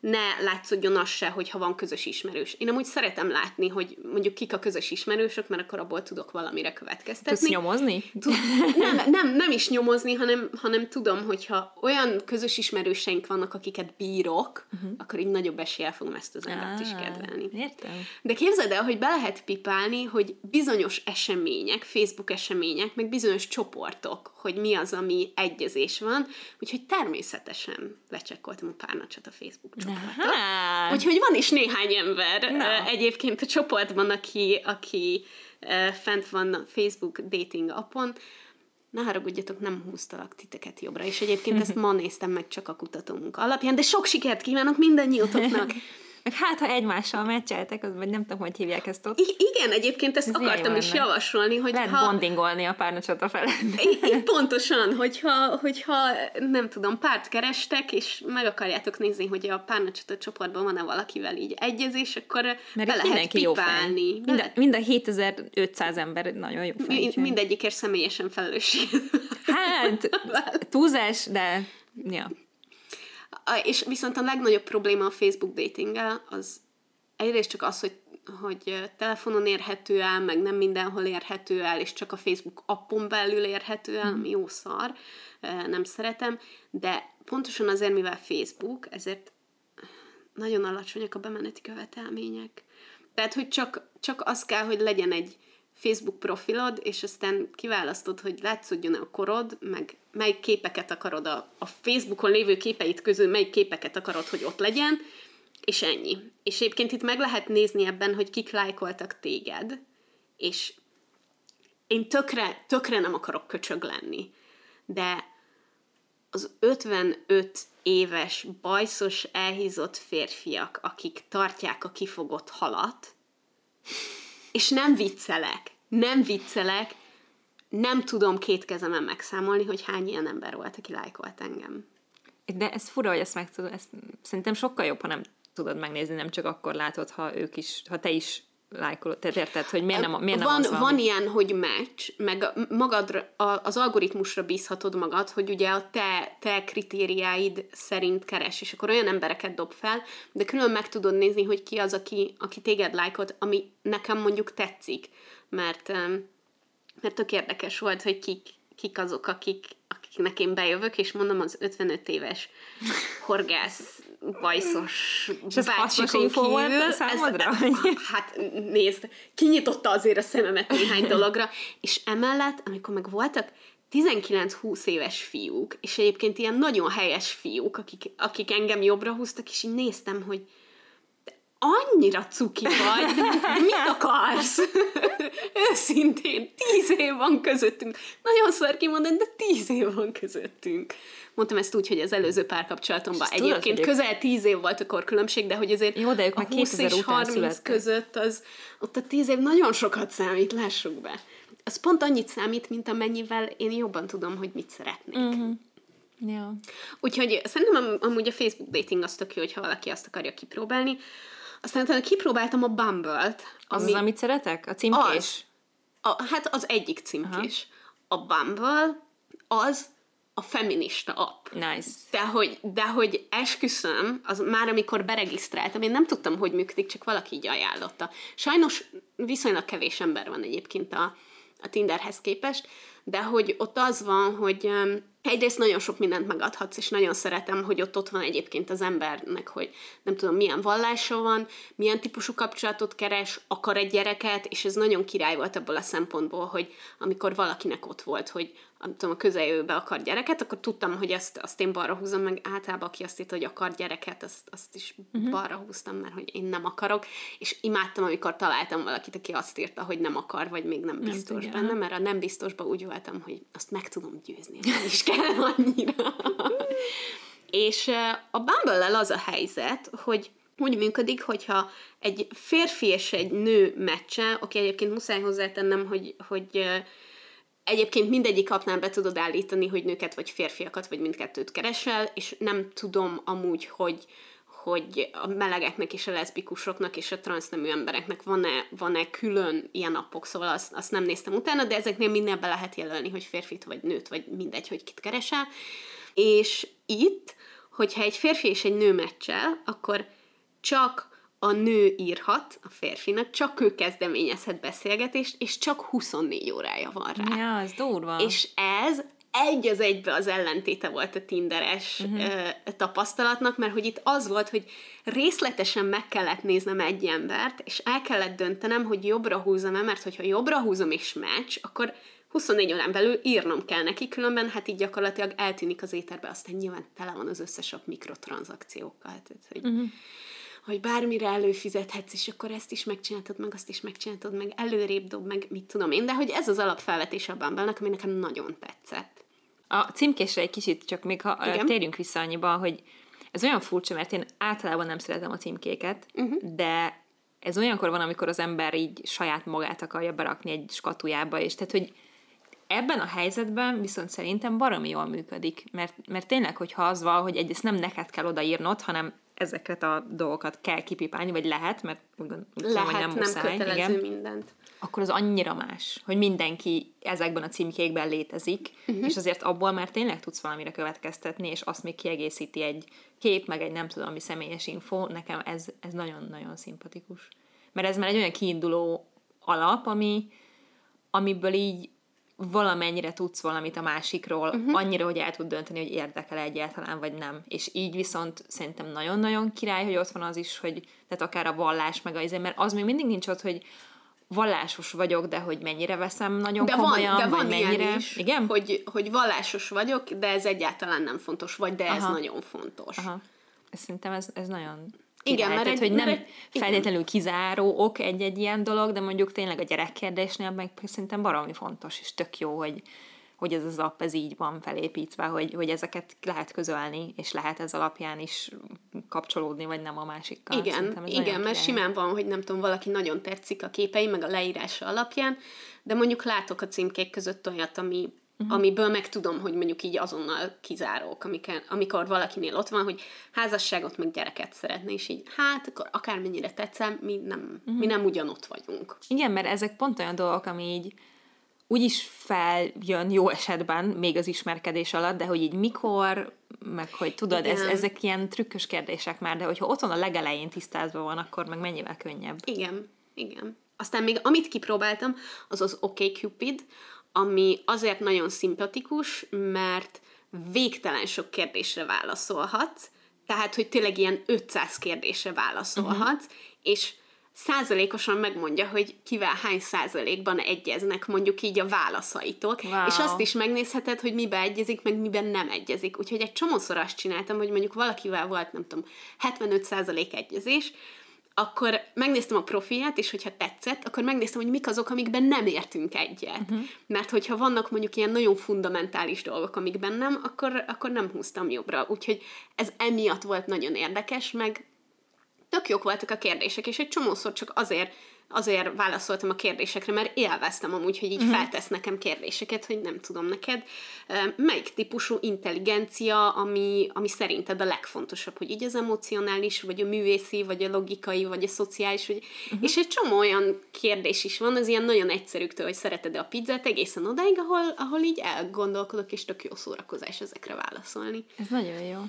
ne látszódjon az se, hogyha van közös ismerős. Én amúgy szeretem látni, hogy mondjuk kik a közös ismerősök, mert akkor abból tudok valamire következtetni. Tudsz nyomozni? Tud, nem, nem, nem is nyomozni, hanem, hanem tudom, hogyha olyan közös ismerőseink vannak, akiket bírok, uh-huh. akkor így nagyobb eséllyel fogom ezt az embert is kedvelni. Értem. De képzeld el, hogy be lehet pipálni, hogy bizonyos események, Facebook események, meg bizonyos csoportok, hogy mi az, ami egyezés van, úgyhogy természetesen lecsekkoltam a párnacsot a Facebook csoportot. Hát. Úgyhogy van is néhány ember Na. egyébként a csoportban, aki, aki fent van a Facebook dating appon, ne haragudjatok, nem húztalak titeket jobbra, és egyébként ezt ma néztem meg csak a kutatómunk alapján, de sok sikert kívánok mindannyiótoknak! Meg hát, ha egymással meccseltek, az, vagy nem tudom, hogy hívják ezt ott. I- igen, egyébként ezt Ez akartam is javasolni, hogy Lehet ha... bondingolni a párnacsata felett. I- pontosan, hogyha, hogyha nem tudom, párt kerestek, és meg akarjátok nézni, hogy a párnacsata csoportban van-e valakivel így egyezés, akkor Mert be lehet pipálni. Mind, a, mind a 7500 ember nagyon jó fej. Mind, mindegyikért személyesen felelősség. Hát, túlzás, de ja. És viszont a legnagyobb probléma a Facebook datinggel az egyrészt csak az, hogy hogy telefonon érhető el, meg nem mindenhol érhető el, és csak a Facebook appon belül érhető el, ami jó szar, nem szeretem, de pontosan azért, mivel Facebook, ezért nagyon alacsonyak a bemeneti követelmények. Tehát, hogy csak, csak az kell, hogy legyen egy Facebook profilod, és aztán kiválasztod, hogy látszódjon a korod, meg melyik képeket akarod a, a Facebookon lévő képeit közül, melyik képeket akarod, hogy ott legyen, és ennyi. És egyébként itt meg lehet nézni ebben, hogy kik lájkoltak téged, és én tökre, tökre nem akarok köcsög lenni, de az 55 éves, bajszos, elhízott férfiak, akik tartják a kifogott halat, és nem viccelek, nem viccelek, nem tudom két kezemen megszámolni, hogy hány ilyen ember volt, aki lájkolt engem. De ez fura, hogy ezt meg tudod, ezt szerintem sokkal jobb, ha nem tudod megnézni, nem csak akkor látod, ha ők is, ha te is lájkolod, tehát érted, hogy miért nem, miért nem van, az van, van ilyen, hogy match, meg magadra, az algoritmusra bízhatod magad, hogy ugye a te, te kritériáid szerint keres, és akkor olyan embereket dob fel, de külön meg tudod nézni, hogy ki az, aki, aki téged lájkolt, ami nekem mondjuk tetszik, mert, mert tök érdekes volt, hogy kik, kik azok, akik, akiknek én bejövök, és mondom, az 55 éves horgász bajszos És ez hasznos info volt számodra? Ez, hát nézd, kinyitotta azért a szememet néhány dologra, és emellett, amikor meg voltak 19-20 éves fiúk, és egyébként ilyen nagyon helyes fiúk, akik, akik engem jobbra húztak, és így néztem, hogy annyira cuki vagy, mit akarsz? Őszintén, tíz év van közöttünk. Nagyon szar kimondani, de tíz év van közöttünk. Mondtam ezt úgy, hogy az előző párkapcsolatomban egyébként tudod, közel tíz év volt a korkülönbség, de hogy azért Jó, de ők a 20 és 30 születtek. között az, ott a tíz év nagyon sokat számít, lássuk be. Az pont annyit számít, mint amennyivel én jobban tudom, hogy mit szeretnék. Uh-huh. Ja. Úgyhogy szerintem am- amúgy a Facebook dating az tök jó, hogyha valaki azt akarja kipróbálni. Aztán utána kipróbáltam a Bumble-t. Az ami... az, amit szeretek? A címkés? Az. A, hát az egyik címkés. Aha. A Bumble az a feminista app. Nice. De hogy, de hogy esküszöm, az már amikor beregisztráltam, én nem tudtam, hogy működik, csak valaki így ajánlotta. Sajnos viszonylag kevés ember van egyébként a, a Tinderhez képest, de hogy ott az van, hogy egyrészt nagyon sok mindent megadhatsz, és nagyon szeretem, hogy ott ott van egyébként az embernek, hogy nem tudom, milyen vallása van, milyen típusú kapcsolatot keres, akar egy gyereket, és ez nagyon király volt abból a szempontból, hogy amikor valakinek ott volt, hogy nem tudom, a közeljövőbe akar gyereket, akkor tudtam, hogy ezt, azt én balra húzom, meg általában aki azt írta, hogy akar gyereket, azt, azt is uh-huh. balra húztam, mert hogy én nem akarok, és imádtam, amikor találtam valakit, aki azt írta, hogy nem akar, vagy még nem biztos nem benne, mert a nem biztosba úgy voltam, hogy azt meg tudom győzni, nem is kell annyira. és a bumble az a helyzet, hogy úgy működik, hogyha egy férfi és egy nő meccse, oké, egyébként muszáj hozzátennem, hogy, hogy Egyébként mindegyik appnál be tudod állítani, hogy nőket vagy férfiakat, vagy mindkettőt keresel, és nem tudom amúgy, hogy, hogy a melegeknek és a leszbikusoknak és a transznemű embereknek van-e, van-e külön ilyen appok, szóval azt, azt nem néztem utána, de ezeknél mindenbe lehet jelölni, hogy férfit vagy nőt, vagy mindegy, hogy kit keresel. És itt, hogyha egy férfi és egy nő meccsel, akkor csak a nő írhat a férfinak, csak ő kezdeményezhet beszélgetést, és csak 24 órája van rá. Ja, ez durva. És ez egy az egybe az ellentéte volt a tinderes uh-huh. tapasztalatnak, mert hogy itt az volt, hogy részletesen meg kellett néznem egy embert, és el kellett döntenem, hogy jobbra húzom-e, mert hogyha jobbra húzom és meccs, akkor 24 órán belül írnom kell neki, különben hát így gyakorlatilag eltűnik az éterbe, aztán nyilván tele van az összes a mikrotranszakciókkal. Tehát, hogy uh-huh hogy bármire előfizethetsz, és akkor ezt is megcsináltad, meg azt is megcsináltad, meg előrébb dob, meg mit tudom én, de hogy ez az alapfelvetés a bumble ami nekem nagyon tetszett. A címkésre egy kicsit csak még ha Igen? térjünk vissza annyiba, hogy ez olyan furcsa, mert én általában nem szeretem a címkéket, uh-huh. de ez olyankor van, amikor az ember így saját magát akarja berakni egy skatujába, és tehát, hogy ebben a helyzetben viszont szerintem baromi jól működik, mert, mert tényleg, hogyha az van, hogy egyrészt nem neked kell odaírnod, hanem ezeket a dolgokat kell kipipálni, vagy lehet, mert úgy, lehet, hogy nem, muszáj, nem igen, mindent. Akkor az annyira más, hogy mindenki ezekben a címkékben létezik, uh-huh. és azért abból már tényleg tudsz valamire következtetni, és azt még kiegészíti egy kép, meg egy nem tudom mi személyes info, nekem ez, ez nagyon-nagyon szimpatikus. mert ez már egy olyan kiinduló alap, ami, amiből így valamennyire tudsz valamit a másikról, uh-huh. annyira, hogy el tud dönteni, hogy érdekel egyáltalán, vagy nem. És így viszont szerintem nagyon-nagyon király, hogy ott van az is, hogy tehát akár a vallás, meg az, mert az még mindig nincs ott, hogy vallásos vagyok, de hogy mennyire veszem nagyon de komolyan, van, de van mennyire... Ilyen is, Igen? Hogy, hogy vallásos vagyok, de ez egyáltalán nem fontos, vagy de ez Aha. nagyon fontos. Aha. Ez szerintem ez, ez nagyon Igen, mert Tehát, egy- hogy nem mert egy- igen. feltétlenül kizáró ok egy-egy ilyen dolog, de mondjuk tényleg a gyerekkérdésnél meg szerintem baromi fontos, és tök jó, hogy, hogy ez az app ez így van felépítve, hogy, hogy ezeket lehet közölni, és lehet ez alapján is kapcsolódni, vagy nem a másikkal. Igen, igen, mert simán van, hogy nem tudom, valaki nagyon tetszik a képei, meg a leírása alapján, de mondjuk látok a címkék között olyat, ami, uh-huh. amiből meg tudom, hogy mondjuk így azonnal kizárók, amikor, amikor valakinél ott van, hogy házasságot, meg gyereket szeretne, és így, hát akkor akármennyire tetszem, mi nem, uh-huh. mi nem ugyanott vagyunk. Igen, mert ezek pont olyan dolgok, ami így úgy is feljön jó esetben, még az ismerkedés alatt, de hogy így mikor, meg hogy tudod, ez, ezek ilyen trükkös kérdések már, de hogyha otthon a legelején tisztázva van, akkor meg mennyivel könnyebb. Igen, igen. Aztán még amit kipróbáltam, az az OkCupid, ami azért nagyon szimpatikus, mert végtelen sok kérdésre válaszolhatsz, tehát, hogy tényleg ilyen 500 kérdésre válaszolhatsz, uh-huh. és százalékosan megmondja, hogy kivel hány százalékban egyeznek mondjuk így a válaszaitok, Wow. és azt is megnézheted, hogy miben egyezik, meg miben nem egyezik. Úgyhogy egy csomószor azt csináltam, hogy mondjuk valakivel volt, nem tudom, 75 százalék egyezés, akkor megnéztem a profilját, és hogyha tetszett, akkor megnéztem, hogy mik azok, amikben nem értünk egyet. Uh-huh. Mert hogyha vannak mondjuk ilyen nagyon fundamentális dolgok, amikben nem, akkor, akkor nem húztam jobbra. Úgyhogy ez emiatt volt nagyon érdekes, meg tök jók voltak a kérdések, és egy csomószor csak azért, azért válaszoltam a kérdésekre, mert élveztem amúgy, hogy így uh-huh. feltesz nekem kérdéseket, hogy nem tudom neked, melyik típusú intelligencia, ami, ami szerinted a legfontosabb, hogy így az emocionális, vagy a művészi, vagy a logikai, vagy a szociális, vagy... Uh-huh. és egy csomó olyan kérdés is van, az ilyen nagyon egyszerűktől, hogy szereted a pizzát, egészen odáig, ahol, ahol így elgondolkodok, és tök jó szórakozás ezekre válaszolni. Ez nagyon jó.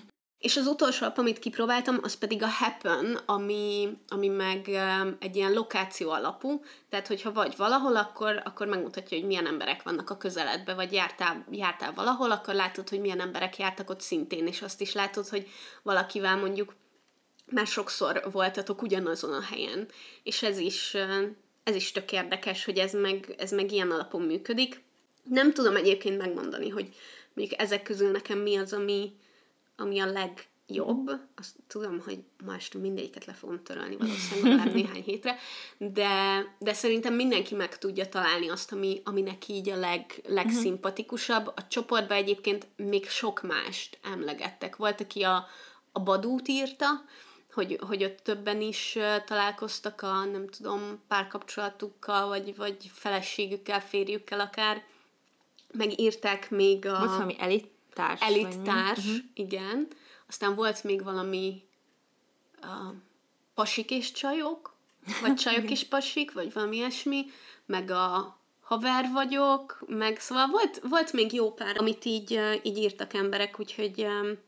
És az utolsó app, amit kipróbáltam, az pedig a Happen, ami, ami meg um, egy ilyen lokáció alapú, tehát hogyha vagy valahol, akkor, akkor megmutatja, hogy milyen emberek vannak a közeledbe, vagy jártál, jártál valahol, akkor látod, hogy milyen emberek jártak ott szintén, és azt is látod, hogy valakivel mondjuk már sokszor voltatok ugyanazon a helyen. És ez is, uh, ez is tök érdekes, hogy ez meg, ez meg ilyen alapon működik. Nem tudom egyébként megmondani, hogy mondjuk ezek közül nekem mi az, ami, ami a legjobb, azt tudom, hogy ma este mindegyiket le fogom törölni valószínűleg legalább néhány hétre, de, de szerintem mindenki meg tudja találni azt, ami, ami neki így a leg, legszimpatikusabb. A csoportban egyébként még sok mást emlegettek. Volt, aki a, a Badút írta, hogy, hogy ott többen is találkoztak a, nem tudom, párkapcsolatukkal, vagy, vagy feleségükkel, férjükkel akár. Megírták még a... Volt valami elittárs? Elittárs, Mhm. uh-huh. igen. Aztán volt még valami uh, pasik és csajok, vagy csajok és pasik, vagy valami ilyesmi, meg a haver vagyok, meg szóval volt, volt még jó pár, amit így, így írtak emberek, úgyhogy um,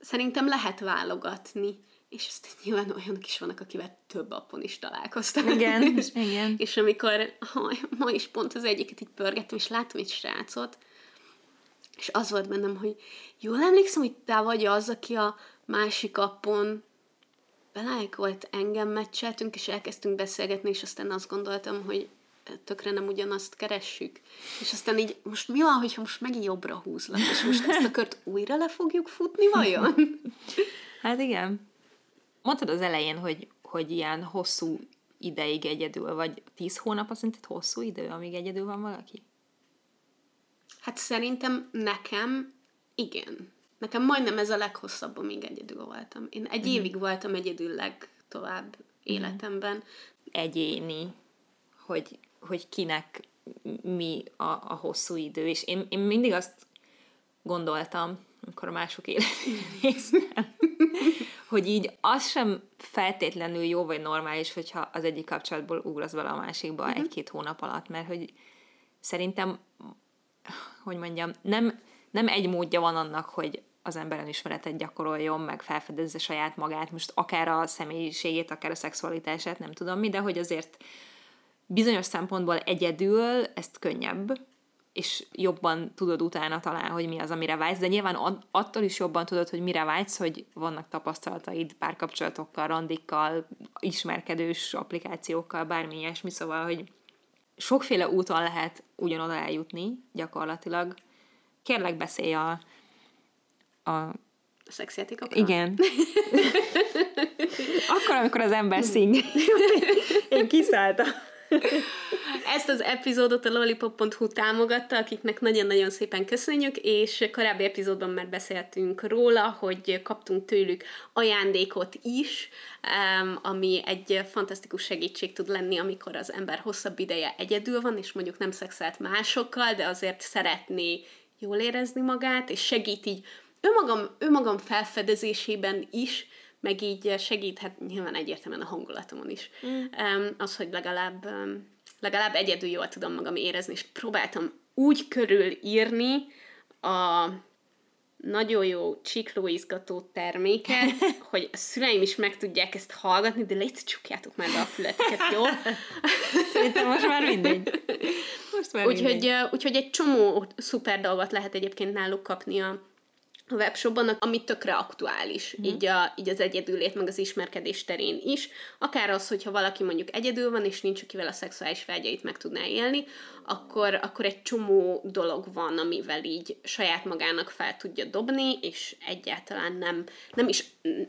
szerintem lehet válogatni. És aztán nyilván olyanok is vannak, akivel több appon is találkoztam. Igen, és, igen. és amikor ha, ma is pont az egyiket így pörgettem, és láttam egy srácot, és az volt bennem, hogy jól emlékszem, hogy te vagy az, aki a másik appon belájkolt engem, meccseltünk, és elkezdtünk beszélgetni, és aztán azt gondoltam, hogy tökre nem ugyanazt keressük. És aztán így, most mi van, hogyha most megint jobbra húzlak, és most ezt a kört újra le fogjuk futni, vajon? Hát igen. Mondtad az elején, hogy, hogy ilyen hosszú ideig egyedül, vagy tíz hónap, azt szerinted hosszú idő, amíg egyedül van valaki? Hát szerintem nekem igen. Nekem majdnem ez a leghosszabb, amíg egyedül voltam. Én egy Mhm. évig voltam egyedül legtovább életemben. Egyéni, hogy, hogy kinek mi a, a hosszú idő. És én, én mindig azt gondoltam, amikor a mások életét néztem, hogy így az sem feltétlenül jó vagy normális, hogyha az egyik kapcsolatból ugrasz vele a másikba uh-huh. egy-két hónap alatt, mert hogy szerintem, hogy mondjam, nem, nem egy módja van annak, hogy az emberen ismeretet gyakoroljon, meg felfedezze saját magát, most akár a személyiségét, akár a szexualitását, nem tudom mi, de hogy azért bizonyos szempontból egyedül ezt könnyebb, és jobban tudod utána talán, hogy mi az, amire vágysz, de nyilván attól is jobban tudod, hogy mire vágysz, hogy vannak tapasztalataid párkapcsolatokkal, randikkal, ismerkedős applikációkkal, bármi ilyesmi, szóval, hogy sokféle úton lehet ugyanoda eljutni gyakorlatilag. Kérlek, beszélj a, a a szexjátékokról? Igen. Akkor, amikor az ember szing. Én kiszálltam. Ezt az epizódot a lollipop.hu támogatta, akiknek nagyon-nagyon szépen köszönjük, és korábbi epizódban már beszéltünk róla, hogy kaptunk tőlük ajándékot is, ami egy fantasztikus segítség tud lenni, amikor az ember hosszabb ideje egyedül van, és mondjuk nem szexelt másokkal, de azért szeretné jól érezni magát, és segít így önmagam, önmagam felfedezésében is, meg így segíthet nyilván egyértelműen a hangulatomon is. Mm. Az, hogy legalább, legalább egyedül jól tudom magam érezni, és próbáltam úgy körülírni a nagyon jó csiklóizgató terméket, hogy a szüleim is meg tudják ezt hallgatni, de légy csukjátok már be a fületeket, jó? Szerintem most már mindegy. Most már úgyhogy, mindegy. úgyhogy egy csomó szuper dolgot lehet egyébként náluk kapni a a webshopban, ami tökre aktuális, mm. így, a, így az egyedülét, meg az ismerkedés terén is. Akár az, hogyha valaki mondjuk egyedül van, és nincs akivel a szexuális vágyait meg tudná élni, akkor, akkor egy csomó dolog van, amivel így saját magának fel tudja dobni, és egyáltalán nem, nem is,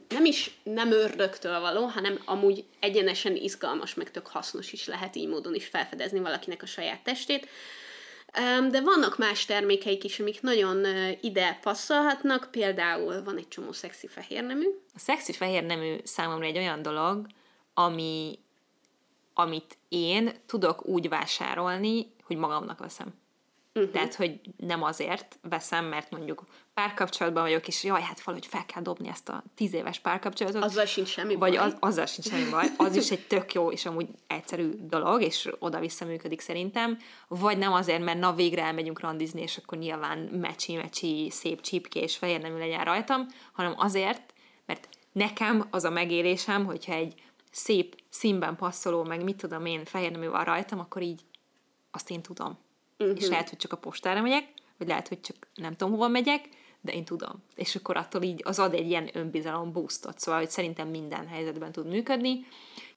nem is nem ördögtől való, hanem amúgy egyenesen izgalmas, meg tök hasznos is lehet így módon is felfedezni valakinek a saját testét. De vannak más termékeik is, amik nagyon ide passzolhatnak, például van egy csomó szexi fehérnemű. A szexi fehérnemű számomra egy olyan dolog, ami, amit én tudok úgy vásárolni, hogy magamnak veszem. Uh-huh. Tehát, hogy nem azért veszem, mert mondjuk párkapcsolatban vagyok, és jaj, hát valahogy fel kell dobni ezt a tíz éves párkapcsolatot. Azzal sincs semmi vagy baj. Az, azzal sincs semmi baj. Az is egy tök jó és amúgy egyszerű dolog, és oda-vissza működik szerintem. Vagy nem azért, mert na végre elmegyünk randizni, és akkor nyilván mecsi-mecsi, szép csípkés, fehér nemű legyen rajtam, hanem azért, mert nekem az a megélésem, hogyha egy szép színben passzoló, meg mit tudom én, fehér nemű van rajtam, akkor így azt én tudom uh-huh. és lehet, hogy csak a postára megyek, vagy lehet, hogy csak nem tudom, hova megyek, de én tudom. És akkor attól így az ad egy ilyen önbizalom boostot, szóval, hogy szerintem minden helyzetben tud működni,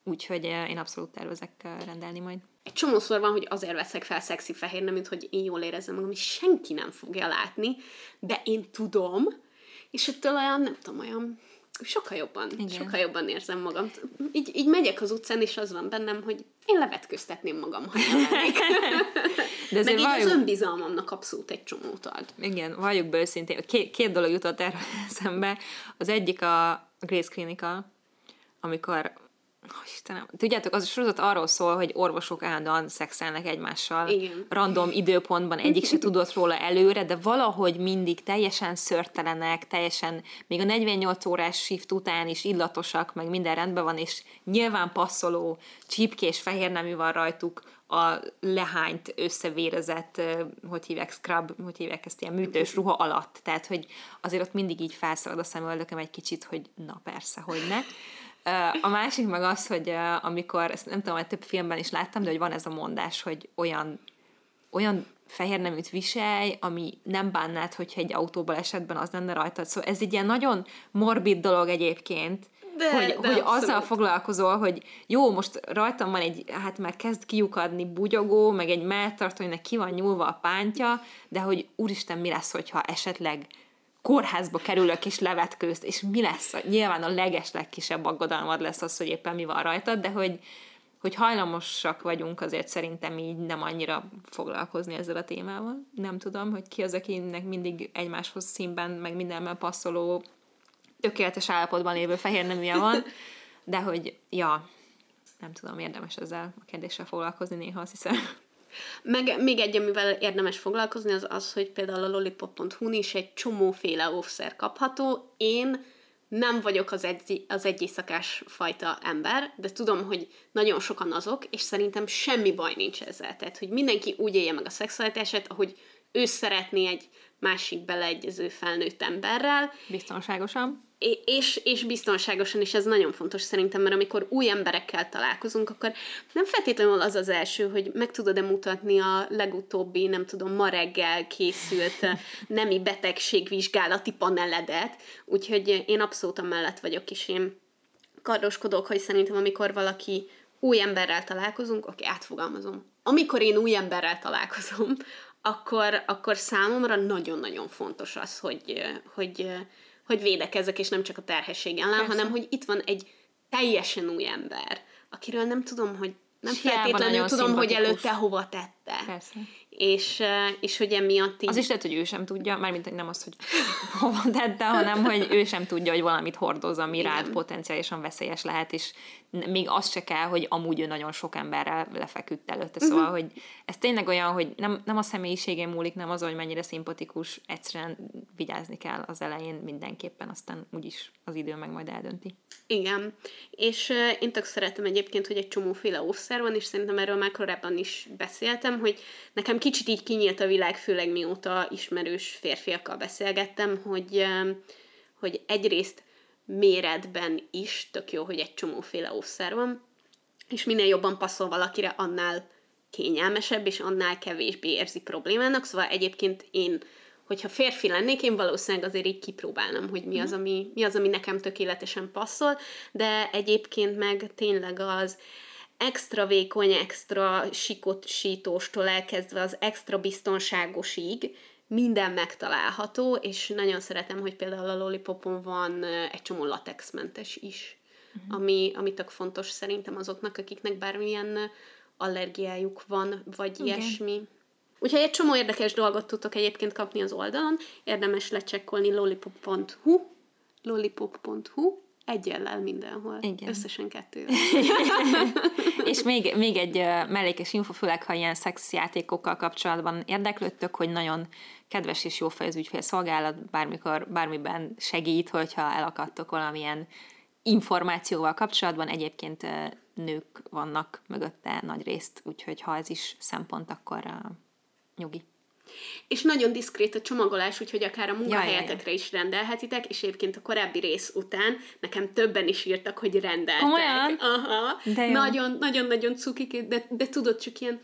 úgyhogy én abszolút tervezek rendelni majd. Egy csomószor van, hogy azért veszek fel szexi fehér mint hogy én jól érezzem magam, és senki nem fogja látni, de én tudom, és ettől olyan, nem tudom, olyan sokkal jobban, Igen. sokkal jobban érzem magam. Így, így megyek az utcán, és az van bennem, hogy én levetköztetném magam, ha De Meg így valljuk... az önbizalmamnak abszolút egy csomót ad. Igen, valljuk be őszintén. Két, két dolog jutott erre eszembe. Az egyik a Grace Clinical, amikor Oh, Istenem. Tudjátok, az a sorozat arról szól, hogy orvosok állandóan szexelnek egymással. Igen. Random időpontban egyik se tudott róla előre, de valahogy mindig teljesen szörtelenek, teljesen, még a 48 órás shift után is illatosak, meg minden rendben van, és nyilván passzoló, csípkés fehér nemű van rajtuk, a lehányt összevérezett, hogy hívják, scrub, hogy hívják ezt ilyen műtős ruha alatt. Tehát, hogy azért ott mindig így felszalad a szemöldököm egy kicsit, hogy na persze, hogy ne. A másik meg az, hogy amikor, ezt nem tudom, hogy több filmben is láttam, de hogy van ez a mondás, hogy olyan, olyan fehér neműt viselj, ami nem bánnád, hogyha egy autóból esetben az lenne rajtad. Szóval ez egy ilyen nagyon morbid dolog egyébként, de, hogy, de hogy azzal foglalkozol, hogy jó, most rajtam van egy, hát már kezd kiukadni bugyogó, meg egy melltartóinak ki van nyúlva a pántja, de hogy úristen, mi lesz, hogyha esetleg kórházba kerülök és levetkőzt, és mi lesz? Nyilván a leges legkisebb aggodalmad lesz az, hogy éppen mi van rajtad, de hogy, hogy hajlamosak vagyunk azért szerintem így nem annyira foglalkozni ezzel a témával. Nem tudom, hogy ki az, akinek mindig egymáshoz színben, meg mindenben passzoló, tökéletes állapotban lévő fehér neműje van, de hogy, ja, nem tudom, érdemes ezzel a kérdéssel foglalkozni néha, azt hiszem. Meg még egy, amivel érdemes foglalkozni, az az, hogy például a lollipop.hu-n is egy csomóféle offszer kapható. Én nem vagyok az egy, az egy éjszakás fajta ember, de tudom, hogy nagyon sokan azok, és szerintem semmi baj nincs ezzel. Tehát, hogy mindenki úgy élje meg a szexualitását, ahogy ő szeretné egy másik beleegyező felnőtt emberrel. Biztonságosan. És, és biztonságosan, és ez nagyon fontos szerintem, mert amikor új emberekkel találkozunk, akkor nem feltétlenül az az első, hogy meg tudod-e mutatni a legutóbbi, nem tudom, ma reggel készült nemi betegségvizsgálati paneledet, úgyhogy én abszolút mellett vagyok, és én kardoskodok, hogy szerintem amikor valaki új emberrel találkozunk, oké, átfogalmazom. Amikor én új emberrel találkozom, akkor, akkor számomra nagyon-nagyon fontos az, hogy, hogy, hogy védekezzek, és nem csak a terhesség ellen, Persze. hanem hogy itt van egy teljesen új ember, akiről nem tudom, hogy nem feltétlenül tudom, hogy előtte hova tette. Persze és, és hogy emiatt így... Az is lehet, hogy ő sem tudja, mármint nem az, hogy hova tette, hanem hogy ő sem tudja, hogy valamit hordoz, ami Igen. rád potenciálisan veszélyes lehet, és még az se kell, hogy amúgy ő nagyon sok emberrel lefeküdt előtte. Uh-huh. Szóval, hogy ez tényleg olyan, hogy nem, nem a személyiségén múlik, nem az, hogy mennyire szimpatikus, egyszerűen vigyázni kell az elején mindenképpen, aztán úgyis az idő meg majd eldönti. Igen, és uh, én tök szeretem egyébként, hogy egy csomóféle offszer van, és szerintem erről már korábban is beszéltem, hogy nekem kicsit így kinyílt a világ, főleg mióta ismerős férfiakkal beszélgettem, hogy, hogy egyrészt méretben is tök jó, hogy egy csomóféle offszer van, és minél jobban passzol valakire, annál kényelmesebb, és annál kevésbé érzi problémának. Szóval egyébként én, hogyha férfi lennék, én valószínűleg azért így kipróbálnám, hogy mi az, mhm. ami, mi az, ami nekem tökéletesen passzol, de egyébként meg tényleg az extra vékony, extra sikot sítóstól elkezdve az extra biztonságosig minden megtalálható, és nagyon szeretem, hogy például a Lollipopon van egy csomó latexmentes is, uh-huh. ami, ami tök fontos szerintem azoknak, akiknek bármilyen allergiájuk van, vagy Igen. ilyesmi. Úgyhogy egy csomó érdekes dolgot tudtok egyébként kapni az oldalon, érdemes lecsekkolni lollipop.hu, lollipop.hu, Egyellel mindenhol. Igen. Összesen kettő. és még, még egy mellékes info, főleg ha ilyen szexjátékokkal kapcsolatban érdeklődtök, hogy nagyon kedves és jó az ügyfélszolgálat, bármikor, bármiben segít, hogyha elakadtok valamilyen információval kapcsolatban. Egyébként nők vannak mögötte nagy részt, úgyhogy ha ez is szempont, akkor nyugi. És nagyon diszkrét a csomagolás, úgyhogy akár a munkahelyetekre is rendelhetitek, és egyébként a korábbi rész után nekem többen is írtak, hogy rendeltek. Komolyan? Aha. Nagyon, nagyon-nagyon cukik, de, de tudod, csak ilyen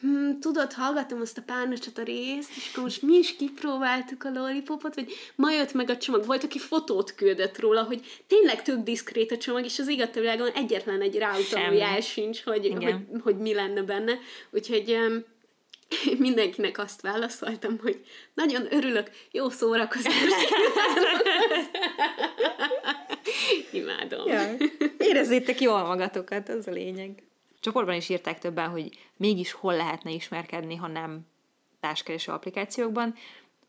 hm, tudod, hallgattam azt a párnacsot a részt, és akkor most mi is kipróbáltuk a lollipopot, vagy ma jött meg a csomag. Volt, aki fotót küldött róla, hogy tényleg tök diszkrét a csomag, és az igazából egyetlen egy ráutaló jel sincs, hogy, hogy, hogy, mi lenne benne. Úgyhogy mindenkinek azt válaszoltam, hogy nagyon örülök, jó szórakozást. Imádom. Ja. Érezzétek jól magatokat, az a lényeg. Csoportban is írták többen, hogy mégis hol lehetne ismerkedni, ha nem társkereső applikációkban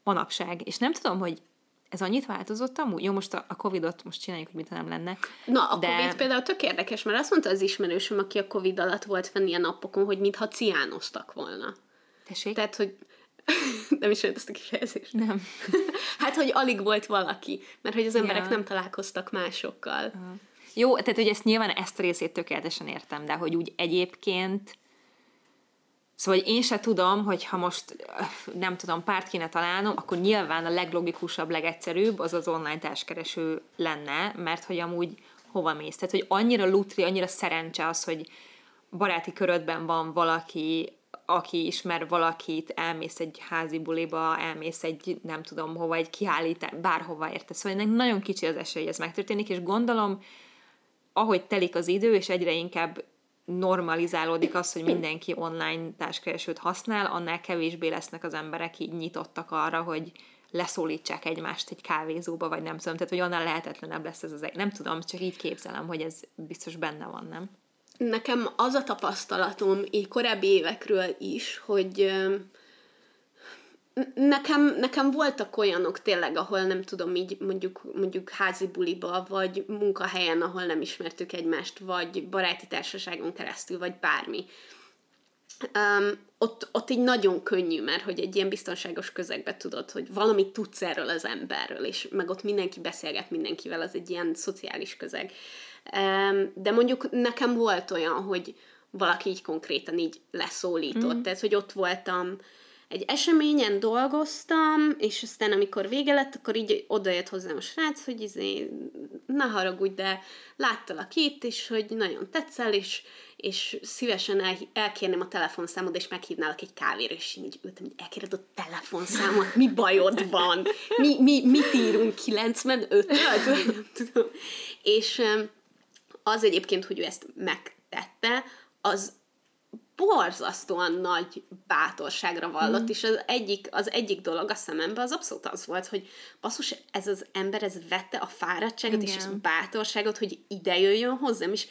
manapság. És nem tudom, hogy ez annyit változott amúgy? Jó, most a, a Covid-ot most csináljuk, hogy mit nem lenne. Na, a de... Covid például tök érdekes, mert azt mondta az ismerősöm, aki a Covid alatt volt fenn ilyen napokon, hogy mintha ciánoztak volna. Tessék? Tehát, hogy nem is ezt a kifejezést. Nem. hát, hogy alig volt valaki, mert hogy az emberek ja. nem találkoztak másokkal. Uh-huh. Jó, tehát, hogy ezt nyilván ezt a részét tökéletesen értem, de hogy úgy egyébként Szóval hogy én se tudom, hogy ha most nem tudom, párt kéne találnom, akkor nyilván a leglogikusabb, legegyszerűbb az az online társkereső lenne, mert hogy amúgy hova mész. Tehát, hogy annyira lutri, annyira szerencse az, hogy baráti körödben van valaki, aki ismer valakit, elmész egy házi buliba, elmész egy, nem tudom hova, egy kiállítás, bárhova érte. Szóval ennek nagyon kicsi az esély, hogy ez megtörténik, és gondolom, ahogy telik az idő, és egyre inkább normalizálódik az, hogy mindenki online társkeresőt használ, annál kevésbé lesznek az emberek így nyitottak arra, hogy leszólítsák egymást egy kávézóba, vagy nem tudom, tehát hogy annál lehetetlenebb lesz ez az egy. Nem tudom, csak így képzelem, hogy ez biztos benne van, nem? Nekem az a tapasztalatom így korábbi évekről is, hogy nekem, nekem voltak olyanok tényleg, ahol nem tudom, így mondjuk, mondjuk házi buliba, vagy munkahelyen, ahol nem ismertük egymást, vagy baráti társaságon keresztül, vagy bármi. Um, ott, ott így nagyon könnyű, mert hogy egy ilyen biztonságos közegbe tudod, hogy valamit tudsz erről az emberről, és meg ott mindenki beszélget mindenkivel, az egy ilyen szociális közeg. De mondjuk nekem volt olyan, hogy valaki így konkrétan így leszólított, mm. tehát hogy ott voltam egy eseményen dolgoztam, és aztán amikor vége lett, akkor így odajött hozzám a srác, hogy izé, ne haragudj, de láttalak itt, és hogy nagyon tetszel, és, és szívesen el, elkérném a telefonszámod, és meghívnálak egy kávéra, és így ültem, hogy elkéred a telefonszámot, mi bajod van? Mi, mi, mit írunk 95 Nem tudom. És az egyébként, hogy ő ezt megtette, az borzasztóan nagy bátorságra vallott, mm. és az egyik, az egyik dolog a szememben az abszolút az volt, hogy basszus, ez az ember, ez vette a fáradtságot Igen. és a bátorságot, hogy ide jöjjön hozzám, és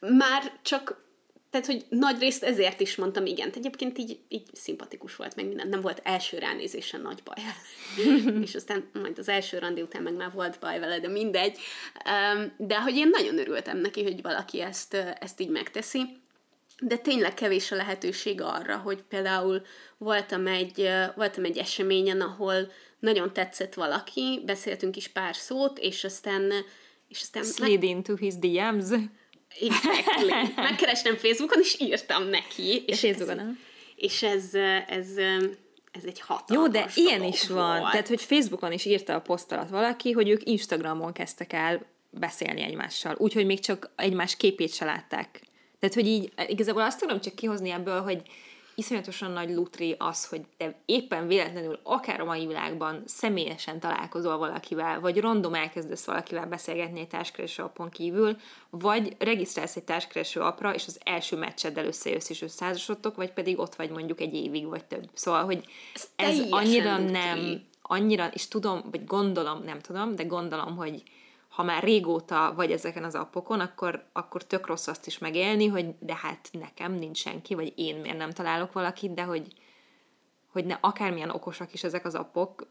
már csak, tehát, hogy nagy részt ezért is mondtam igen. Egyébként így, így szimpatikus volt, meg minden. Nem volt első ránézésen nagy baj. és aztán majd az első randi után meg már volt baj vele, de mindegy. De hogy én nagyon örültem neki, hogy valaki ezt, ezt így megteszi de tényleg kevés a lehetőség arra, hogy például voltam egy, voltam egy eseményen, ahol nagyon tetszett valaki, beszéltünk is pár szót, és aztán... És aztán Slid into his DMs. Exactly. Megkerestem Facebookon, és írtam neki. És, és Facebookon, ez, és ez, ez, ez egy hatalmas Jó, de ilyen is van. Volt. Tehát, hogy Facebookon is írta a poszt alatt valaki, hogy ők Instagramon kezdtek el beszélni egymással. Úgyhogy még csak egymás képét se látták tehát, hogy így igazából azt tudom csak kihozni ebből, hogy iszonyatosan nagy lutri az, hogy te éppen véletlenül akár a mai világban személyesen találkozol valakivel, vagy random elkezdesz valakivel beszélgetni egy társkereső appon kívül, vagy regisztrálsz egy társkereső apra, és az első meccseddel összejössz és összeházasodtok, vagy pedig ott vagy mondjuk egy évig, vagy több. Szóval, hogy ez, ez annyira lutri. nem, annyira, és tudom, vagy gondolom, nem tudom, de gondolom, hogy ha már régóta vagy ezeken az appokon, akkor, akkor tök rossz azt is megélni, hogy de hát nekem nincs senki, vagy én miért nem találok valakit, de hogy, hogy ne akármilyen okosak is ezek az appok,